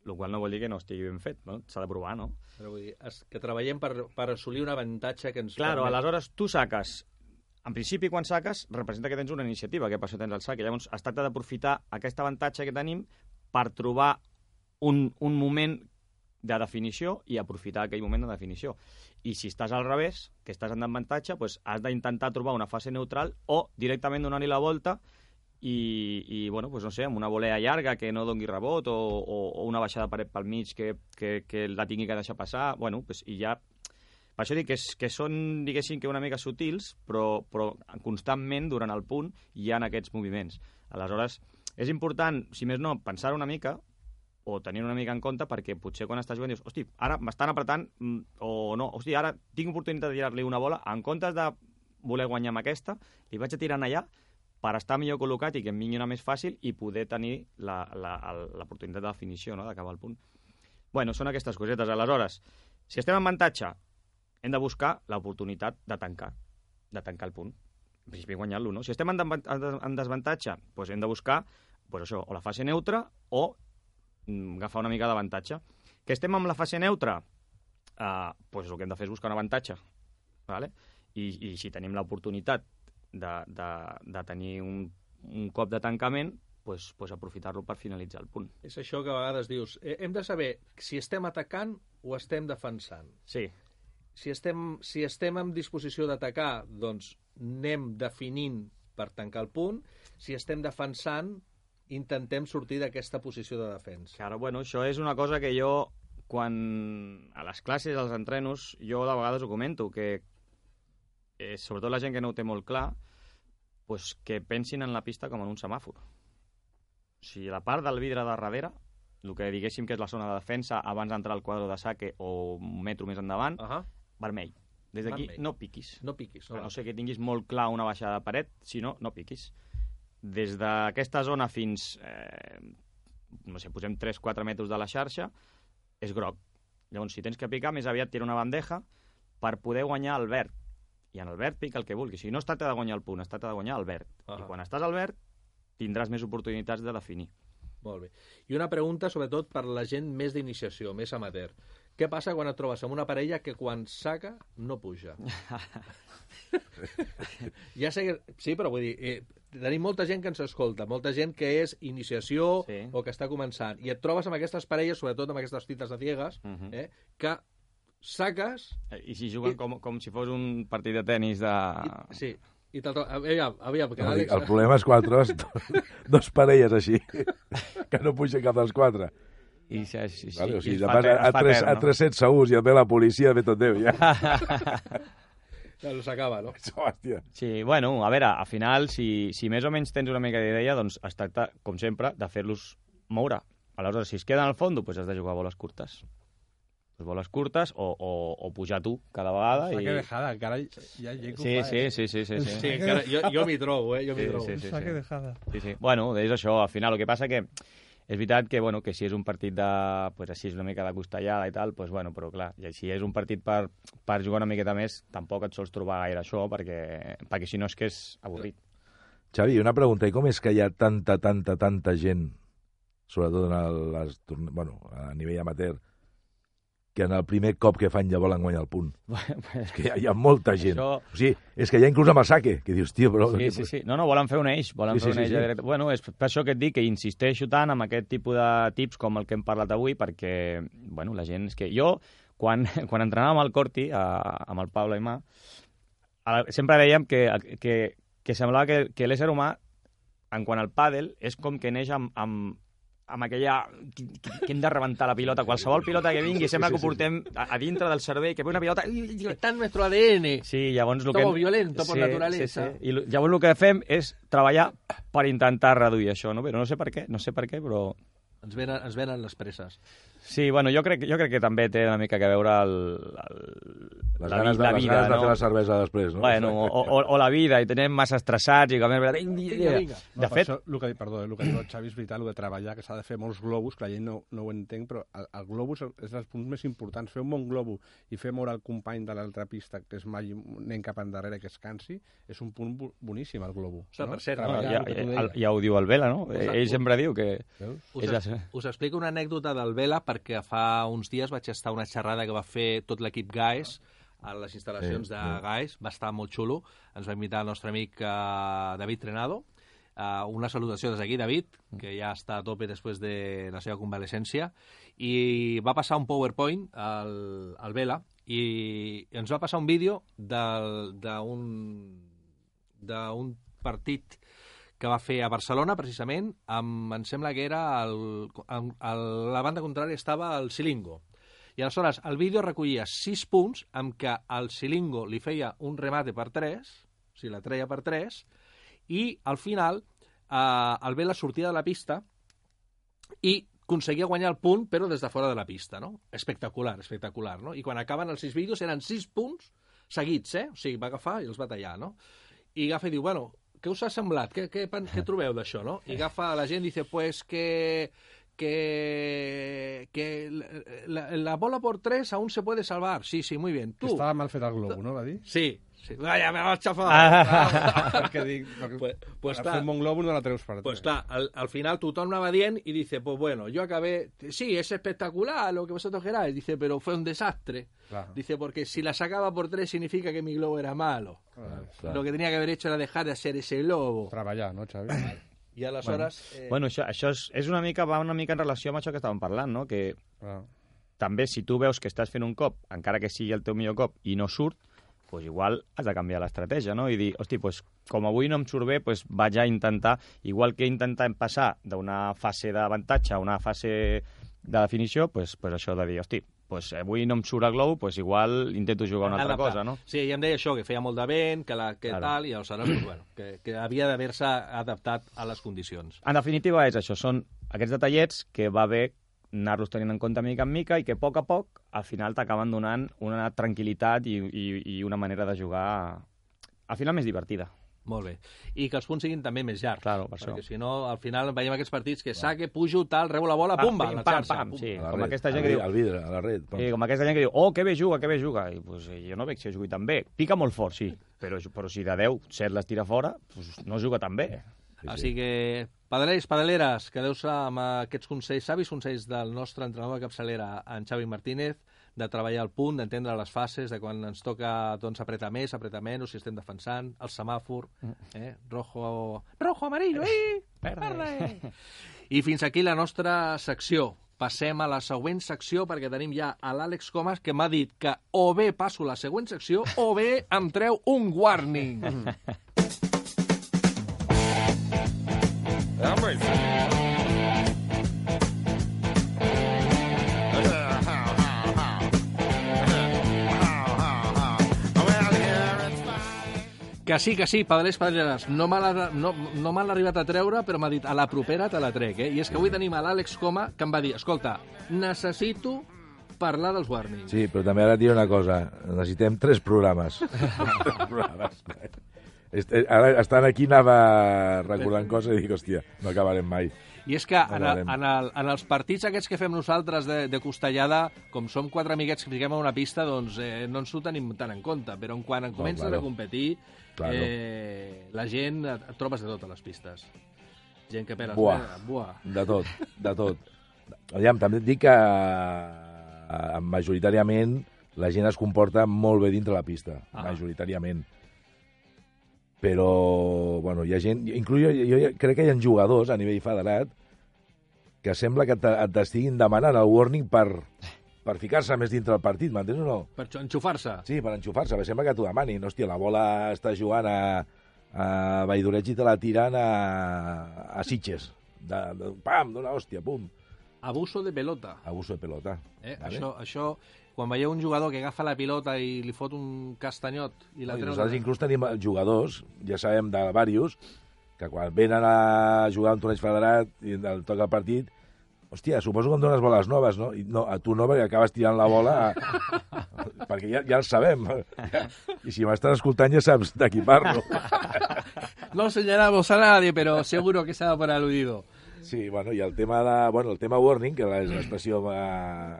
El qual no vol dir que no estigui ben fet, no? S'ha de provar, no? Però vull dir, es, que treballem per, per assolir un avantatge que ens Claro, permet... aleshores tu saques en principi, quan saques, representa que tens una iniciativa, que per això tens el sac. I llavors es tracta d'aprofitar aquest avantatge que tenim per trobar un, un moment de definició i aprofitar aquell moment de definició. I si estàs al revés, que estàs en avantatge, doncs has d'intentar trobar una fase neutral o directament donar-li la volta i, i bueno, doncs no sé, amb una volea llarga que no dongui rebot o, o, o una baixada paret pel mig que, que, que la tingui que deixar passar, bueno, doncs, i ja per això dic que, és, que són, diguéssim, que una mica sutils, però, però constantment, durant el punt, hi ha aquests moviments. Aleshores, és important, si més no, pensar una mica, o tenir una mica en compte, perquè potser quan estàs jugant dius, hosti, ara m'estan apretant, mm, o no, hosti, ara tinc oportunitat de tirar-li una bola, en comptes de voler guanyar amb aquesta, li vaig a tirar allà per estar millor col·locat i que em vingui una més fàcil i poder tenir l'oportunitat de definició, no?, d'acabar el punt. Bueno, són aquestes cosetes. Aleshores, si estem en avantatge, hem de buscar l'oportunitat de tancar, de tancar el punt. En principi guanyar-lo, no? Si estem en, en desavantatge, doncs hem de buscar doncs això, o la fase neutra o mm, agafar una mica d'avantatge. Que estem amb la fase neutra, eh, doncs el que hem de fer és buscar un avantatge. Vale? I, I si tenim l'oportunitat de, de, de tenir un, un cop de tancament, pues, pues aprofitar-lo per finalitzar el punt. És això que a vegades dius, eh, hem de saber si estem atacant o estem defensant. Sí, Si estem, si estem en disposició d'atacar, doncs anem definint per tancar el punt. Si estem defensant, intentem sortir d'aquesta posició de defensa. Claro, bueno, això és una cosa que jo, quan a les classes, als entrenos, jo de vegades ho comento, que eh, sobretot la gent que no ho té molt clar, pues que pensin en la pista com en un semàfor. O sigui, la part del vidre de darrere, el que diguéssim que és la zona de defensa abans d'entrar al quadre de saque o un metro més endavant, Uh -huh. vermell. Des d'aquí no piquis. No piquis. No, no sé que tinguis molt clar una baixada de paret, si no, no piquis. Des d'aquesta zona fins, eh, no sé, posem 3-4 metres de la xarxa, és groc. Llavors, si tens que picar, més aviat tira una bandeja per poder guanyar el verd. I en el verd pica el que vulguis. O sigui, no es tracta de guanyar el punt, es tracta de guanyar el verd. Ahà. I quan estàs al verd, tindràs més oportunitats de definir. Molt bé. I una pregunta, sobretot, per la gent més d'iniciació, més amateur. Què passa quan et trobes amb una parella que quan saca no puja? ja sé que... Sí, però vull dir, eh, tenim molta gent que ens escolta, molta gent que és iniciació Sí. o que està començant, i et trobes amb aquestes parelles, sobretot amb aquestes tites de ciegues, Mhm. eh, que saques... Eh, I si juguen I- com, com si fos un partit de tennis de... I, sí, i te'l tro- aviam, aviam, que No, dic, el problema és quan trobes dos, dos parelles així, que no pugen cap dels quatre. I, sí, sí, sí, Vale, o sigui, es de fa pas, etern, a, tres, a no? 300 segurs i et ve la policia, ve tot Déu, ja. No s'acaba, no? Hòstia. Sí, bueno, a veure, al final, si, si més o menys tens una mica d'idea, doncs es tracta, com sempre, de fer-los moure. Aleshores, si es queden al fons, doncs has de jugar a boles curtes. Pues boles curtes o, o, o pujar tu cada vegada. Saque I... de jada, encara hi ha gent que ho Sí, fa, sí, eh? sí, sí, sí, sí. Sí, encara, jo, jo m'hi trobo, eh? Jo m'hi Sí, trobo. sí, sí. Saque de jada. Sí, sí. Bueno, és això, al final. El que passa que és veritat que, bueno, que si és un partit de, pues, així una mica de costellada i tal, pues, bueno, però clar, i si és un partit per, per jugar una miqueta més, tampoc et sols trobar gaire això, perquè, perquè si no és que és avorrit. Xavi, una pregunta. I com és que hi ha tanta, tanta, tanta gent, sobretot en el, les, bueno, a nivell amateur, que en el primer cop que fan ja volen guanyar el punt? És que hi ha, hi ha molta gent. Això- O sigui, és que hi ha inclús amb el saque, que dius, tio, però... Sí, sí, sí. No, no, volen fer un eix, volen Sí, fer sí, un sí, eix sí. directe. Bueno, és per això que et dic que insisteixo tant en aquest tipus de tips com el que hem parlat avui, perquè, bueno, la gent... És que jo, quan, quan entrenàvem al Corti, a, amb el Pablo a la- sempre dèiem que, que, que semblava que, que l'ésser humà, en quant al pàdel, és com que neix amb, amb, amb aquella... Que, que hem de rebentar la pilota. Qualsevol pilota que vingui, sembla que ho portem a, a dintre del cervell, que ve una pilota... Está en nuestro ADN. Sí, llavors... Somos que... violento por sí, naturaleza. Sí, sí. I lo- llavors el que fem és treballar per intentar reduir això, no? Però no sé per què, no sé per què, però... Ens venen, ens venen les presses. Sí, bueno, jo crec, jo crec que també té una mica a veure el, el, Les la, ganes, de, la les vida, ganes de no? fer la cervesa després, no? Bueno, o, o, o la vida, i tenem massa estressats, i com és veritat... Vinga, vinga. No, De fet, això, el que, perdó, el que diu el Xavi és veritat, el de treballar, que s'ha de fer molts globus, que la gent no, no ho entenc, però el, el globus és dels punts més importants. Fer un bon globo i fer moure el company de l'altra pista, que és mai nen cap endarrere que es cansi, és un punt boníssim, el globo. Ostres, no? per cert, no, ja, que ja, ja ho diu el Vela, no? Ell sempre diu que... És la... us explico una anècdota del Vela perquè fa uns dies vaig estar una xerrada que va fer tot l'equip GAES a les instal·lacions Sí, de sí. GAES. Va estar molt xulo. Ens va invitar el nostre amic eh, David Trenado. Uh, una salutació des d'aquí, David, que ja està a tope després de la seva convalescència. I va passar un PowerPoint al, al Vela i ens va passar un vídeo d'un partit que va fer a Barcelona, precisament, amb, em sembla que era... El, amb, el, la banda contrària estava el Silingo. I aleshores el vídeo recollia sis punts amb què el Silingo li feia un remate per tres, o sigui, la treia per tres, i al final eh, el Vela sortia de la pista i aconseguia guanyar el punt, però des de fora de la pista, no? Espectacular, espectacular, no? I quan acaben els sis vídeos eren sis punts seguits, eh? O sigui, va agafar i els va tallar, no? I agafa i diu, bueno, què us ha semblat? Què, què, què trobeu d'això, no? I agafa la gent i dice, pues que que, que la, la bola por tres aún se puede salvar. Sí, sí, muy bien. Tú. estava mal fet el globo, no, va dir? Sí, sí. Vaya, me vas xafar. Ah. dic, perquè Pues, pues clar, un bon globo no la treus per pues clar, al, al final tothom anava dient y dice, pues bueno, yo acabé, sí, es espectacular lo que vosotros queráis, dice, pero fue un desastre. Clar. Dice, porque si la sacaba por tres significa que mi globo era malo. Clar. Clar. Lo que tenía que haber hecho era dejar de hacer ese globo. Treballar, no, Xavi? I aleshores... Eh, Bueno, això, això és, és una mica, va una mica en relació amb això que estàvem parlant, no? Que Ah. també si tu veus que estàs fent un cop, encara que sigui el teu millor cop, i no surt, pues igual has de canviar l'estratègia, no? I dir, hosti, pues, com avui no em surt bé, pues vaig a intentar, igual que intentem passar d'una fase d'avantatge a una fase de definició, pues, pues això de dir, hosti, pues avui no em surt el glow, pues igual intento jugar una altra adaptar. cosa, no? Sí, i em deia això, que feia molt de vent, que, la, que Claro. tal, i aleshores, pues, bueno, que, que havia d'haver-se adaptat a les condicions. En definitiva és això, són aquests detallets que va bé anar-los tenint en compte mica en mica i que a poc a poc al final t'acaben donant una tranquil·litat i, i, i una manera de jugar al final més divertida. Molt bé. I que els punts siguin també més llargs. Claro, per perquè això. si no, al final veiem aquests partits que saque, pujo, tal, rebo la bola, pumba, a la pam, xarxa. pam, pum. sí. A la com red, aquesta gent que diu- Al vidre, a la red. pam. Sí, com aquesta gent que diu, oh, que bé juga, que bé juga. I pues, eh, jo no veig si jugui tan bé. Pica molt fort, sí, però, però si de 10, 7 les tira fora, pues, no juga tan bé. Sí, Així que, padalers, padaleres, quedeu-se amb aquests consells, savis consells del nostre entrenador de capçalera, en Xavi Martínez, de treballar al punt, d'entendre les fases, de quan ens toca doncs, apretar més, apretar menys, si estem defensant, el semàfor, eh? rojo, rojo, amarillo, eh? verde. I fins aquí la nostra secció. Passem a la següent secció perquè tenim ja a l'Àlex Comas que m'ha dit que o bé passo la següent secció o bé em treu un warning. Que sí, que sí, padres, padreres, no me l'ha no, no arribat a treure, però m'ha dit a la propera te la trec, eh? I és que avui tenim a l'Àlex Coma, que em va dir, escolta, necessito parlar dels warnings. Sí, però també ara et diré una cosa. Necessitem tres programes. tres programes. Este- Ara, estant aquí, anava recordant coses i dic, hòstia, no acabarem mai. I és que en, el, en, el, en els partits aquests que fem nosaltres de, de costellada, com som quatre amiguets que fiquem a una pista, doncs eh, no ens ho tenim tant en compte, però en quan en comences claro. a competir, Claro. eh, la gent et, trobes de tot a les pistes. Gent que pera... Buah. Buah. De tot, de tot. Aviam, també et dic que eh, majoritàriament la gent es comporta molt bé dintre la pista, Ah. majoritàriament. Però, bueno, hi ha gent... Inclús jo, jo crec que hi ha jugadors a nivell federat que sembla que t'estiguin demanant el warning per, per ficar-se més dintre el partit, m'entens o no? Per enxufar-se. Sí, per enxufar-se, perquè sembla que t'ho demanin. Hòstia, la bola està jugant a, a Valldoreig i te la tiren a, a Sitges. De, de, pam, d'una hòstia, pum. Abuso de pelota. Abuso de pelota. Eh? Vale. Això, això, quan veieu un jugador que agafa la pilota i li fot un castanyot i la No, treu... nosaltres inclús tenim jugadors, ja sabem de diversos, que quan venen a jugar un torneig federat i el toca el partit, hòstia, suposo que em dones boles noves, no? I no, a tu no, perquè acabes tirant la bola a... perquè ja, ja el sabem. I si m'estàs escoltant ja saps de qui parlo. No señalamos a nadie, pero seguro que se ha por aludido. Sí, bueno, i el tema de, bueno, el tema warning, que és l'expressió eh,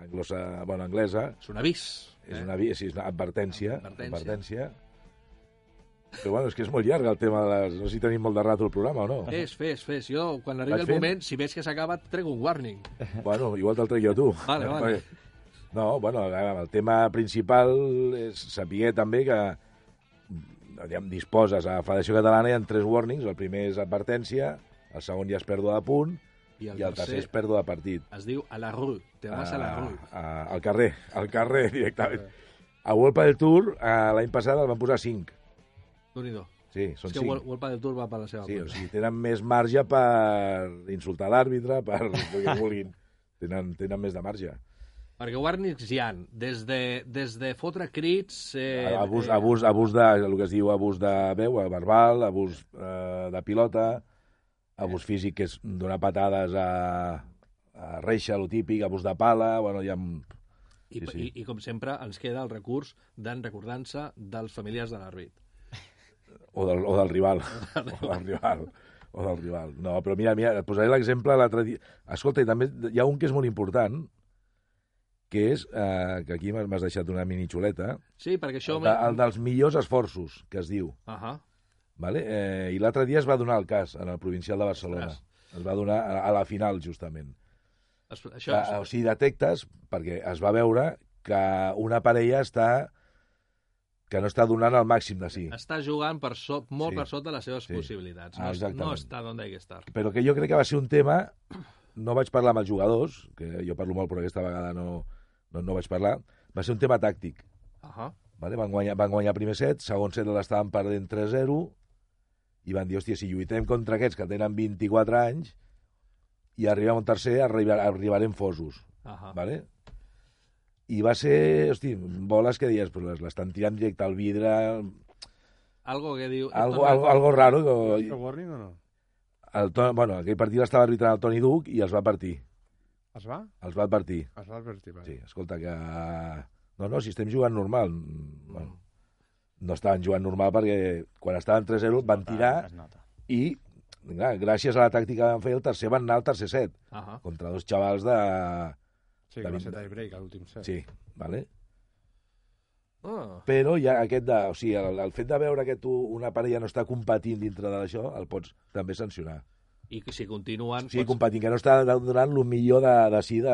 anglosa, bueno, anglesa, És un avís. és una, avi- sí, és una advertència, Advertència. advertència. Però bueno, és que és molt llarg el tema de les... No sé si tenim molt de rato el programa o no. Fes, fes, fes. Jo, quan arribi Vaig el fent? moment, si veig que s'acaba, et trego un warning. Bueno, igual te'l trec jo a tu. Vale, vale. No, bueno, a el tema principal és saber també que aviam, disposes a Federació Catalana hi ha tres warnings. El primer és advertència, el segon ja és pèrdua de punt I i el tercer és pèrdua de partit. es diu a la rue. Te vas a la Ah, rue. a- al carrer, al carrer directament. A World Padel Tour eh, l'any passat el van posar 5. Déu nhi Sí, són És que 5. World, Padel Tour va per la seva Sí, o banda. sigui, tenen més marge per insultar l'àrbitre, per el que vulguin. Tenen, tenen més de marge. Perquè warnings hi han, des de, des de fotre crits... Eh, abús, eh, abús, abús de, el que es diu abús de veu, eh, verbal, abús eh, de pilota, abús físic, que és donar patades a, a reixa, lo típic, abús de pala, bueno, hi ha... I, sí, sí. I, I, com sempre, ens queda el recurs d'en recordant-se dels familiars de l'àrbit. O del, o del rival. o del rival. O del rival. No, però mira, mira, et posaré l'exemple l'altre dia. Escolta, i també hi ha un que és molt important, que és, eh, que aquí m'has deixat una mini xuleta, Sí, perquè això... el, de, el dels millors esforços, que es diu. Ahà. Vale? Eh, I l'altre dia es va donar el cas en el provincial de Barcelona. Es va donar a, a la final, justament. Es- Això, o sigui, detectes, perquè es va veure que una parella està que no està donant el màxim de si. Està jugant per so, molt Sí. per sota les seves Sí. possibilitats. Ah, No, exactament. no està on que estar. Però que jo crec que va ser un tema... No vaig parlar amb els jugadors, que jo parlo molt, però aquesta vegada no, no, no vaig parlar. Va ser un tema tàctic. Ahà. Vale? Van, guanyar, van guanyar primer set, segon set l'estaven perdent 3-0, i van dir, hòstia, si lluitem contra aquests que tenen 24 anys, i arribem a un tercer, arribar, arribarem fosos. Ahà. Vale? I va ser, hosti, boles que dies, les- l'estan tirant directe al vidre, Algo que diu... algo, algo, algo raro. Que, warning o no? el, bueno, aquell partit l'estava arbitrant el Toni Duc i els va partir. Es va? Els va advertir. Es va advertir. va. Sí, escolta, que... No, no, si estem jugant normal. Bueno, no estaven jugant normal perquè quan estaven 3-0 van tirar Es nota. i clar, gràcies a la tàctica que van fer el tercer van anar al tercer set Ahà. contra dos xavals de... Sí, que va ser tie break a l'últim set. Sí, vale? Ah. però ja aquest de, o sigui, el, el fet de veure que tu, una parella no està competint dintre d'això, el pots també sancionar. I que si continuen... Sí, pots- competint, que no està donant el millor de, de si de...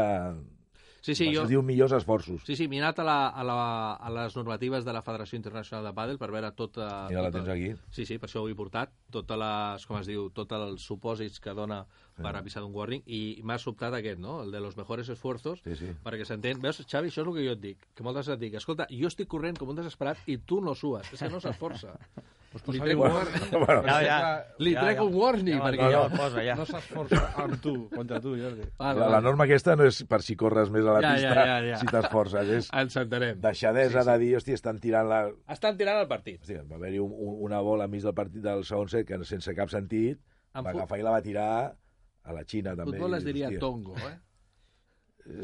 sí, sí, Sí, jo... Es diu millors esforços. Sí, sí, m'he anat a, la, a, la, a les normatives de la Federació Internacional de Pàdel per veure tota... Mira, la tens aquí. Sí, sí, per això ho he portat. Totes les, com es diu, tots els supòsits que dona per avisar d'un warning. I m'ha sobtat aquest, no?, el de los mejores esfuerzos, Sí, sí. perquè s'entén. Veus, Xavi, això és el que jo et dic. Que moltes vegades et dic, escolta, jo estic corrent com un desesperat i tu no sues. És que no s'esforça. Pues Li posa trec un un warning. Bueno, Ja, ja. Li Ja, trec ja. un warning, Ja, perquè ja, jo... el posa, ja. No s'esforça amb tu, contra tu, Jordi. Vale, la, la norma aquesta no és per si corres més a la Ja, ja, pista, ja, ja. si t'esforces, és Ens entenem. deixadesa de dir, hòstia, estan tirant la... Estan tirant el partit. Hòstia, va haver-hi un, un, una bola enmig del partit del segon set que sense cap sentit En va agafar i la va tirar a la Xina, també. Futbol es diria hòstia, tongo, eh?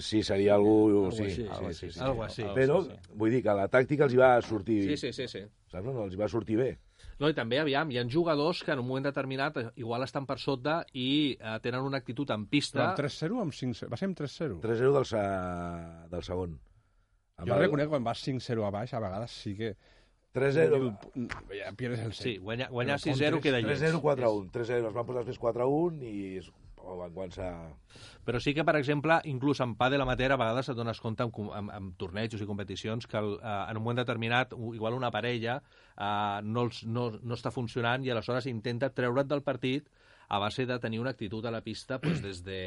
Sí, seria algú... Algo sí, així, algo sí, sí, sí. algo així. Però, vull dir que la tàctica els hi va sortir, Sí, sí, sí, sí. saps? No, els hi va sortir bé. No, i també, aviam, hi ha jugadors que en un moment determinat eh, igual estan per sota i eh, tenen una actitud en Però pista... amb 3-0 o amb 5-0? Va ser amb 3-0? 3-0 del, sa... del segon. Amb Jo el- reconec que quan vas 5-0 a baix, a vegades sí que... 3-0... Ja pierdes el Sí, set. guanyar, guanyar Però 6-0 contres- queda lleig. 3-0, 4-1. 3-0, es van posar després 4-1 i oh, van començar... Però sí que, per exemple, inclús en pàdel amateur a vegades et dones compte en, com- en, en tornejos i competicions que el, eh, en un moment determinat igual una parella eh, no, els, no, no està funcionant i aleshores intenta treure't del partit a base de tenir una actitud a la pista pues, des de...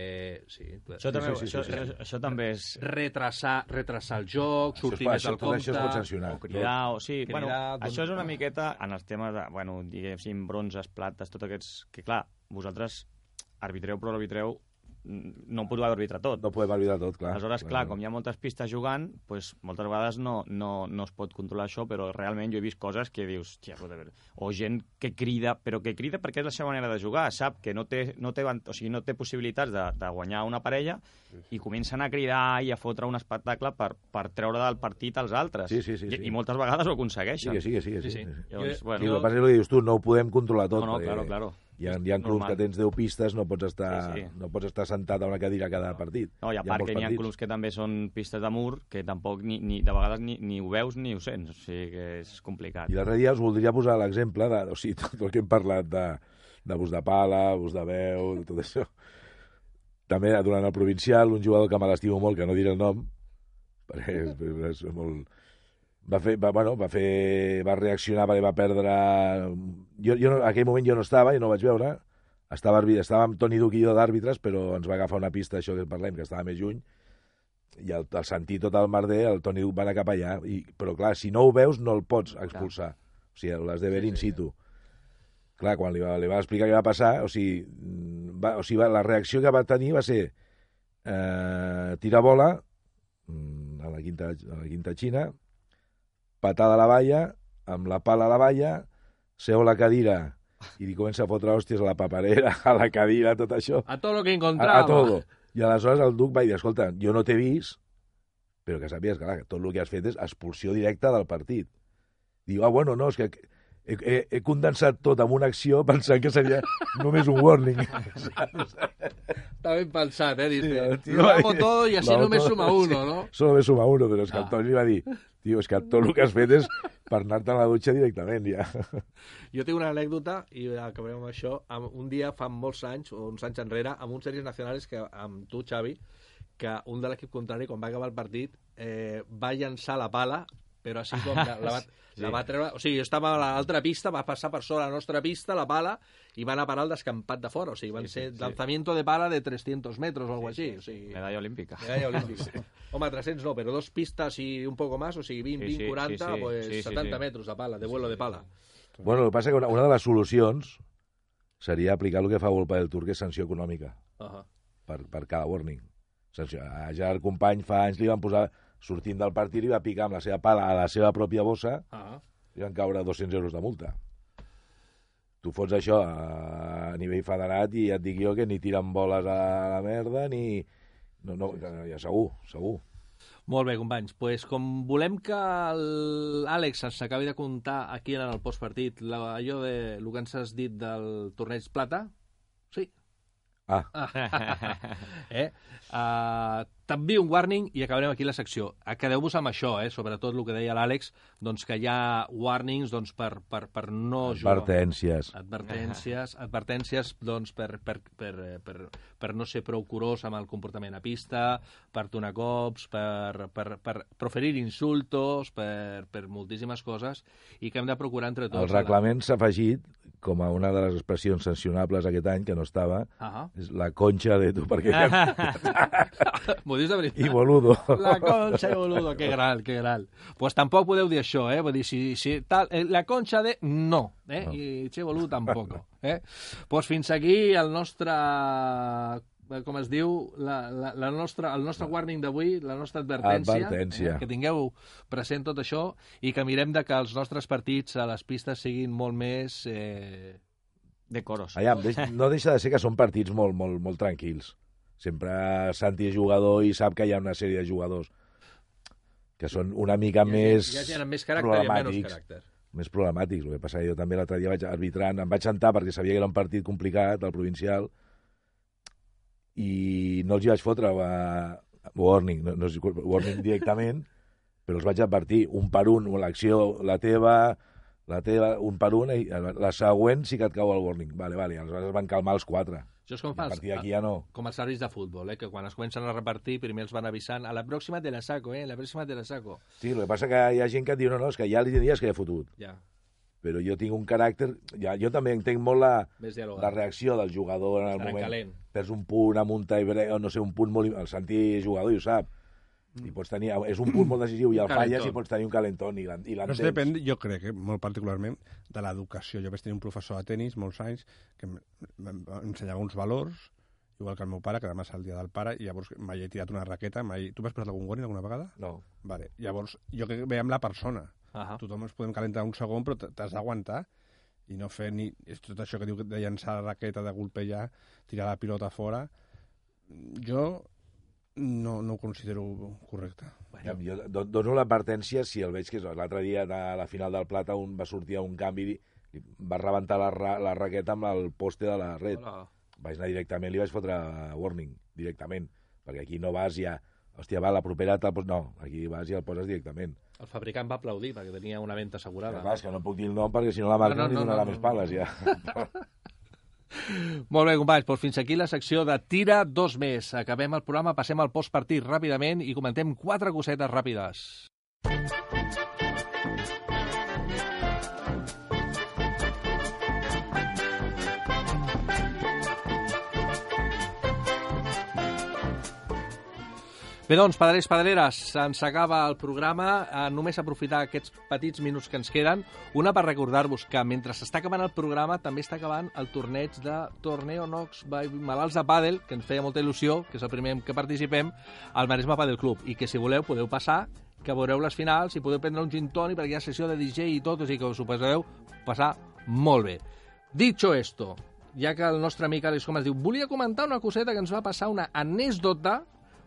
Sí, Això també, sí, sí, això, sí, sí. això, això també és... retrasar, retrasar el joc, Això sortir fa- més tot compte... això es pot sancionar. O cridar, o sí, Cridar, bueno, doncs- això és una miqueta en els temes de, bueno, diguéssim, bronzes, plates, tots aquests... Que clar, vosaltres arbitreu, però l'arbitreu mm, no podeu arbitrar tot. No podem oblidar tot, clar. Aleshores, clar, com hi ha moltes pistes jugant, pues, moltes vegades no, no, no es pot controlar això, però realment jo he vist coses que dius, tia, puta, veure", o gent que crida, però que crida perquè és la seva manera de jugar, sap que no té, no té, van- o sigui, no té possibilitats de, de guanyar una parella i comencen a cridar i a fotre un espectacle per, per treure del partit als altres. Sí, sí, sí, I, sí. I moltes vegades ho Sí, aconsegueixen. sí, sí, que sí. Sí, sí. sí. Llavors, Jo- bueno, Sí, el que passa és el que dius tu, no ho podem controlar tot. no, no, perquè claro, claro. Hi ha, hi ha clubs que tens 10 pistes, no pots estar, Sí, sí. no pots estar sentat a una cadira cada partit. No, i a Hi ha part que n'hi ha clubs que també són pistes de mur que tampoc ni, ni, de vegades ni, ni ho veus ni ho sents, o sigui que és complicat. I l'altre dia us voldria posar l'exemple de, o sigui, tot el que hem parlat de, de bus de pala, bus de veu, de tot això. També durant el provincial, un jugador que me l'estimo molt, que no diré el nom, perquè és, és molt... Va, fer, va, bueno, va, fer, va reaccionar perquè va perdre... Jo, jo no, en aquell moment jo no estava i no vaig veure. Estava, estava amb Toni Duc i jo d'àrbitres, però ens va agafar una pista, això que parlem, que estava més lluny, i al, al sentir tot el merder, el Toni Duc va anar cap allà. I, però clar, si no ho veus, no el pots expulsar. O sigui, l'has de veure in situ. Clar, quan li va, li va explicar què va passar, o sigui, va, o sigui va, la reacció que va tenir va ser eh, tirar bola mm, a la quinta, a la quinta xina, patada a la valla, amb la pala a la valla, seu a la cadira i li comença a fotre hòsties a la paperera, a la cadira, tot això. A tot lo que A, encontrava. a todo. I aleshores el duc va dir, escolta, jo no t'he vist, però que sàpies que clar, que tot el que has fet és expulsió directa del partit. Diu, ah, bueno, no, és que he, he, he condensat tot en una acció pensant que seria només un warning. Està ben pensat, eh? Dice, Sí, lo hago todo y así només suma uno, sí. no? Solo me suma uno, però és que el Ah. Toni li va dir, tio, és que tot el que has fet és per anar-te a la dutxa directament, ja. Jo tinc una anècdota, i acabarem amb això. Un dia, fa molts anys, o uns anys enrere, amb uns sèries nacionals que, amb tu, Xavi, que un de l'equip contrari, quan va acabar el partit, eh, va llançar la pala però així com la, la, va, la va treure... O sigui, jo estava a l'altra pista, va passar per sobre la nostra pista, la pala, i va anar a parar al descampat de fora. O sigui, van Sí, sí, ser sí. lanzamiento de pala de 300 metros o algo així. O sigui, Medalla olímpica. medalla olímpica. Home, 300 no, però dos pistes i un poco más, o sigui, 20, Sí, 20, sí, 40, sí, sí. pues Sí, sí, 70 sí. metres de pala, de vuelo de pala. Bueno, el que passa que una, una de les solucions seria aplicar el que fa Volpa del Tour, que és sanció econòmica Uh -huh. per, per cada warning. Sanció. A Gerard Company fa anys li van posar, sortint del partit, i va picar amb la seva pala a la seva pròpia bossa Uh -huh. i van caure 200 euros de multa. Tu fots això a, a nivell federat i ja et dic jo que ni tiren boles a la merda ni... No, no, ja segur, segur. Molt bé, companys. Pues, com volem que l'Àlex ens acabi de contar aquí en el postpartit la- allò de el que ens has dit del torneig Plata, sí. Ah, eh? Uh, també un warning i acabarem aquí la secció. Eh, Quedeu-vos amb això, eh? sobretot el que deia l'Àlex, doncs que hi ha warnings doncs, per, per, per no jugar. advertències. Advertències, advertències doncs, per, per, per, per, per no ser prou curós amb el comportament a pista, per donar cops, per, per, per proferir insultos, per, per moltíssimes coses, i que hem de procurar entre tots... El reglament s'ha afegit com a una de les expressions sancionables aquest any, que no estava, Ah és la conxa de tu, perquè... M'ho dius de veritat? I boludo. La concha de boludo, que gran, que gran. Pues tampoc podeu dir això, eh? Vull dir, si, si tal, eh, la concha de... No, eh? No. I che boludo tampoc, eh? Pues fins aquí el nostre eh, com es diu, la, la, la nostra, el nostre warning d'avui, la nostra advertència, Advertència. Eh, que tingueu present tot això i que mirem de que els nostres partits a les pistes siguin molt més... Eh... Decoros. Allà, no deixa de ser que són partits molt, molt, molt tranquils. Sempre Santi és jugador i sap que hi ha una sèrie de jugadors que són una mica més ha gent amb més caràcter i menys caràcter. més problemàtics. El que passa jo també l'altre dia vaig arbitrant, em vaig sentar perquè sabia que era un partit complicat, el provincial, i no els hi vaig fotre uh, warning, no, no, warning directament, però els vaig advertir, un per un, l'acció, la teva, la teva, un per un, i la següent sí que et cau el warning. Vale, vale, aleshores es van calmar els quatre. Això és com A fa els, d'aquí ja no. com els àrbits de futbol, eh? que quan es comencen a repartir primer els van avisant a la pròxima te la saco, eh? la pròxima te la saco. Sí, el que passa que hi ha gent que et diu, no, no, és que ja li diries que ja he fotut. Ja, Però jo tinc un caràcter... Ja, jo també entenc molt la, la reacció del jugador en el Estarà moment. calent. perds un punt amb un no sé, un punt molt... El Santi és jugador i ho sap. I pots tenir... És un punt molt decisiu i el falles calentón. i pots tenir un calentón i l'en- i No l'entens. depèn, jo crec, eh, molt particularment, de l'educació. Jo vaig tenir un professor de tennis molts anys que m'ensenyava uns valors, igual que el meu pare, que demà és el dia del pare, i llavors mai he tirat una raqueta, mai... Tu m'has posat algun warning alguna vegada? No. Vale. Llavors, jo crec que ve amb la persona. Ahà. Tothom ens podem calentar un segon, però t'has d'aguantar i no fer ni... És tot això que diu de llançar la raqueta, de golpejar, tirar la pilota fora. Jo no, no ho considero correcte. Ja, jo do- dono l'advertència si el veig que és l'altre dia a la final del Plata un va sortir a un canvi i va rebentar la, ra la raqueta amb el poste de la red. Hola. Vaig anar directament, li vaig fotre warning directament, perquè aquí no vas ja hòstia, va, la propera pos... No, aquí vas i el poses directament. El fabricant va aplaudir perquè tenia una venda Que, assegurada. clar, és que no puc dir el nom perquè si no la marca No, no, no, li no, donarà no, més no. pales, ja. Molt bé, companys, doncs fins aquí la secció de Tira dos més. Acabem el programa, passem al postpartit ràpidament i comentem quatre cosetes ràpides. Bé, doncs, padrers, padreres, se'ns acaba el programa. Eh, només aprofitar aquests petits minuts que ens queden. Una per recordar-vos que mentre s'està acabant el programa també està acabant el torneig de Torneo Nox by Malalts de Pàdel, que ens feia molta il·lusió, que és el primer què participem, al Maresme Pàdel Club. I que si voleu podeu passar, que veureu les finals i podeu prendre un gin tònic perquè hi ha sessió de DJ i tot, o sigui que us ho passareu passar molt bé. Dicho esto, ja que el nostre amic Àlex Comas diu volia comentar una coseta que ens va passar, una anècdota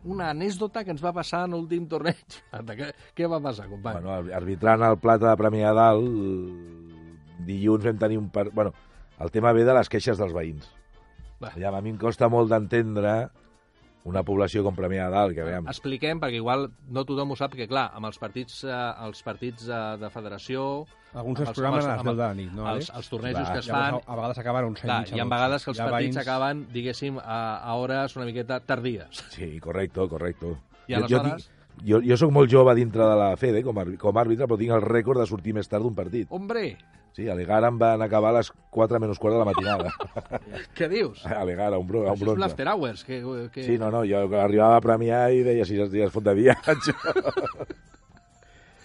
una anècdota que ens va passar en l'últim torneig. què, què va passar, company? Bueno, ar- arbitrant el Plata de Premià de Dalt, dilluns vam tenir un... Par... Bueno, el tema ve de les queixes dels veïns. Va. Ja, a mi em costa molt d'entendre una població com Premià de Dalt, que veiem... Expliquem, perquè igual no tothom ho sap, que clar, amb els partits, eh, els partits eh, de federació... Alguns amb dels programes a les amb 10 de la nit, no, els, els tornejos Clar, que es fan... a, a vegades acaben a uns Clar, anys. hi ha vegades que els ha partits veïns- acaben, diguéssim, a, a hores una miqueta tardies. Sí, correcto, correcto. I aleshores... tinc, jo, jo sóc molt jove dintre de la FEDE com, a, com a àrbitre, però tinc el rècord de sortir més tard d'un partit. Hombre, Sí, a l'Egara em van acabar a les 4 menys quart de la matinada. què dius? a l'Egara, un, bro, un Això és bronze. l'after hours. Que, que... Sí, no, no, jo arribava a premiar i deia si dies fot de viatge.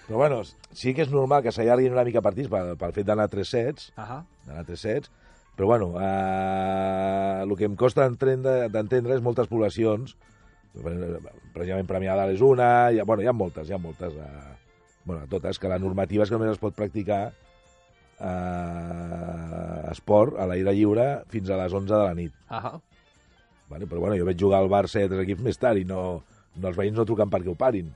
Però bueno, sí que és normal que s'allarguin una mica partits pel, pel fet d'anar a tres sets, Ahà. d'anar a tres sets, però bueno, eh, el que em costa d'entendre és moltes poblacions, precisament Premiada és una, hi ha, bueno, hi ha moltes, hi ha moltes, eh, bueno, totes, que la normativa és que només es pot practicar eh, esport a l'aire lliure fins a les 11 de la nit. Ahà. Vale? Però bueno, jo veig jugar al Barça i altres equips més tard i no, no els veïns no truquen perquè ho parin,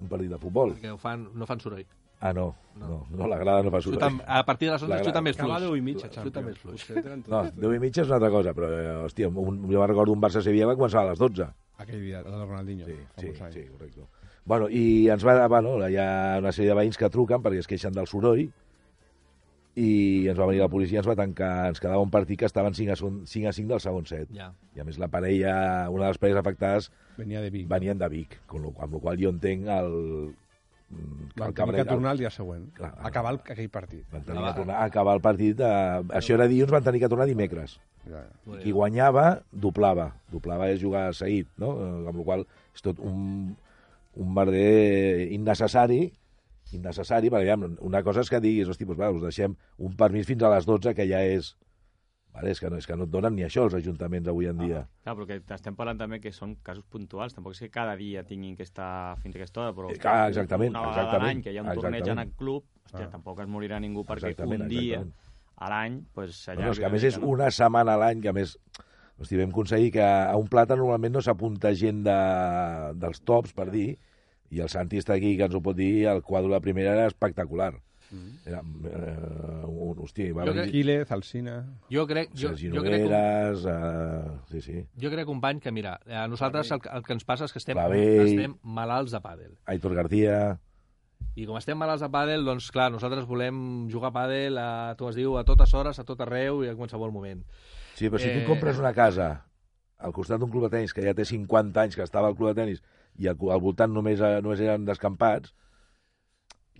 un partit de futbol. Perquè ho fan, no fan soroll. Ah, no, no, no, la grada no fa Xuta, soroll. a partir de les 11 La- xuta més Acaba fluix. 10 i mitja, Xuta més fluix. No, el 10 i mitja és una altra cosa, però, eh, hòstia, un, jo me'n recordo un Barça-Sevilla que començava a les 12. Aquell dia, el de Ronaldinho. Sí, fa sí, sí, correcte. Bueno, i ens va, bueno, hi ha una sèrie de veïns que truquen perquè es queixen del soroll i ens va venir la policia, ens va tancar, ens quedava un partit que estaven 5 a, 5 a 5 del segon set. Ja. I a més la parella, una de les parelles afectades Venia de Vic. venien de Vic, con lo, amb la qual jo entenc el, Van el tenir que tornar el dia següent. Clar. Acabar el, aquell partit. Van tenir que tornar a acabar el partit. Eh, això era dilluns, van tenir que tornar dimecres. Ja, ja. Qui guanyava, doblava. Doblava és jugar seguit, no? Eh, Amb la qual és tot un, un merder innecessari, innecessari, perquè una cosa és que diguis, hosti, doncs, va, us deixem un permís fins a les 12, que ja és... Vale, és, que no, és que no et donen ni això els ajuntaments avui en dia. Clar, però que estem parlant també que són casos puntuals, tampoc és que cada dia tinguin que estar fins a aquesta hora, però Eh, clar, exactament, una vegada a exactament, l'any que hi ha un torneig en exactament. el club, hòstia, Ah. tampoc es morirà ningú perquè Exactament, un dia exactament. a l'any pues, No, no, és que a més una és no? una setmana a l'any, que a més hosti, vam aconseguir que a un plata normalment no s'apunta gent de, dels tops, per dir, i el Santi està aquí, que ens ho pot dir, el quadre de la primera era espectacular. Era, eh, un, hosti, va venir Quílez, Alcina... Jo crec, jo, Sergi jo, crec, Nogueres, eh, sí, sí, jo crec, company, que mira, a nosaltres el, el que ens passa és que estem, Clavell. estem malalts de pàdel. Aitor García, I com estem malalts de pàdel, doncs clar, nosaltres volem jugar a pàdel, a, tu has diu, a totes hores, a tot arreu i a qualsevol moment. Sí, però si Eh, tu compres una casa al costat d'un club de tenis que ja té 50 anys que estava al club de tenis i al, al voltant només, eh, només eren descampats,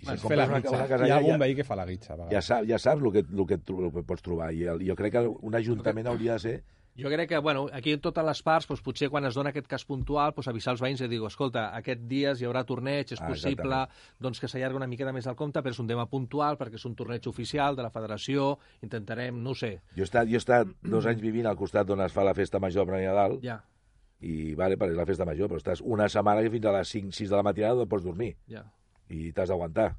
i si compres una, Hi ha algun ja, veí que fa la guitza, a ja, saps, ja saps el que, el que, el que pots trobar. I el, jo crec que un ajuntament hauria de ser... Jo crec que, bueno, aquí totes les parts, doncs, potser quan es dona aquest cas puntual, doncs, avisar els veïns i dir, escolta, aquest dies hi haurà torneig, és Ah, possible doncs, que s'allargui una miqueta més el compte, però és un tema puntual, perquè és un torneig oficial de la federació, intentarem, no ho sé, Jo he estat, jo he estat dos anys vivint al costat d'on es fa la festa major a Premià Dalt, ja, i vale, perquè és la festa major, però estàs una setmana i fins a les 5-6 de la matinada no pots dormir, ja. I t'has d'aguantar.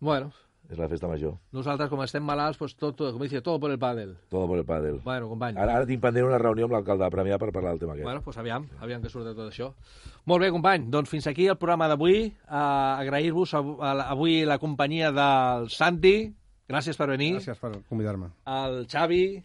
Bueno, És la festa major. nosaltres, com estem malalts, pues, tot, tot, com dice, todo por el pàdel. Todo por el pàdel. Bueno, company. Ara, ara tinc pendent una reunió amb l'alcalde de Premià per parlar del tema aquest. Bueno, doncs aviam, aviam què surt de tot això. Molt bé, company, doncs fins aquí el programa d'avui. Uh, Agrair-vos av- a la- avui la companyia del Santi, gràcies per venir, Gràcies per convidar-me. al Xavi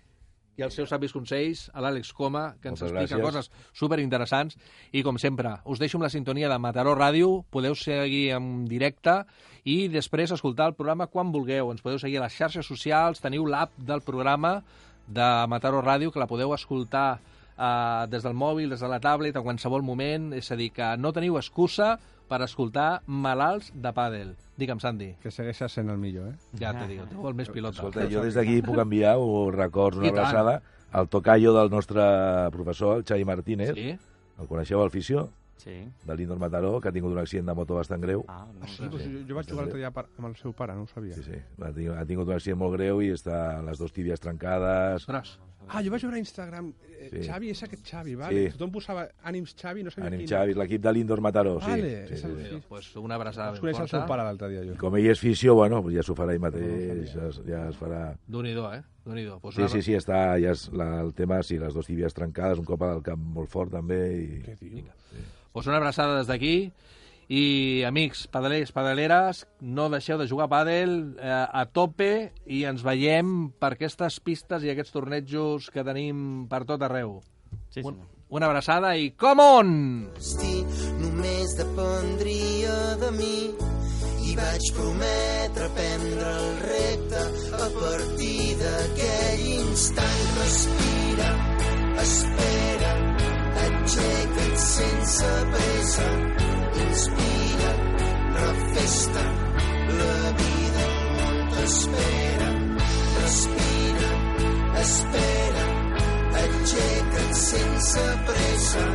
i els seus savis consells, a l'Àlex Coma, que ens Moltes explica gràcies. coses superinteressants, i com sempre, us deixo amb la sintonia de Mataró Ràdio, podeu seguir en directe i després escoltar el programa quan vulgueu. Ens podeu seguir a les xarxes socials, teniu l'app del programa de Mataró Ràdio, que la podeu escoltar eh, des del mòbil, des de la tablet, a qualsevol moment, és a dir, que no teniu excusa per escoltar malalts de pàdel. Digue'm, Sandy. Que segueixes sent el millor, eh? Ja te digo, tu el més pilota. Escolta, jo des d'aquí puc enviar un records, una abraçada al tocayo del nostre professor, el Xavi Martínez. Sí? El coneixeu, el fisio, Sí. de l'Indor Mataró, que ha tingut un accident de moto bastant greu. Ah, no, Ah, sí, doncs jo, jo vaig jugar l'altre dia amb el seu pare, no ho sabia. Sí, sí. Ha tingut, ha tingut un accident molt greu i està les dues tíbies trencades. Ostres. Ah, jo vaig veure a Instagram, eh, Sí. Xavi, és aquest Xavi, vale. Sí. Tothom posava ànims Xavi, no sabia Anem quin. Xavi, l'equip de l'Indor Mataró, sí. Vale, sí, sí, sí. sí. Pues una abraçada ben conèixer el seu forta. pare l'altre dia, jo. I com ell és fisio, bueno, ja s'ho farà ell mateix, No, no ja, es- ja es farà... Déu-n'hi-do, eh? Pues Sí, una- sí, sí, està, ja és la, el tema, sí, les dues tíbies trencades, un cop al cap molt fort també, i... Què diu? Pues una abraçada des d'aquí. I, amics, pedalers, pedaleres, no deixeu de jugar a pàdel eh, a tope i ens veiem per aquestes pistes i aquests tornejos que tenim per tot arreu. Sí, Un, senyor. una abraçada i come on! destí només dependria de mi vaig prometre prendre el repte a partir d'aquell instant. Respira, espera, aixeca't sense pressa, inspira, refesta, la vida al món t'espera. Respira, espera, aixeca't sense pressa,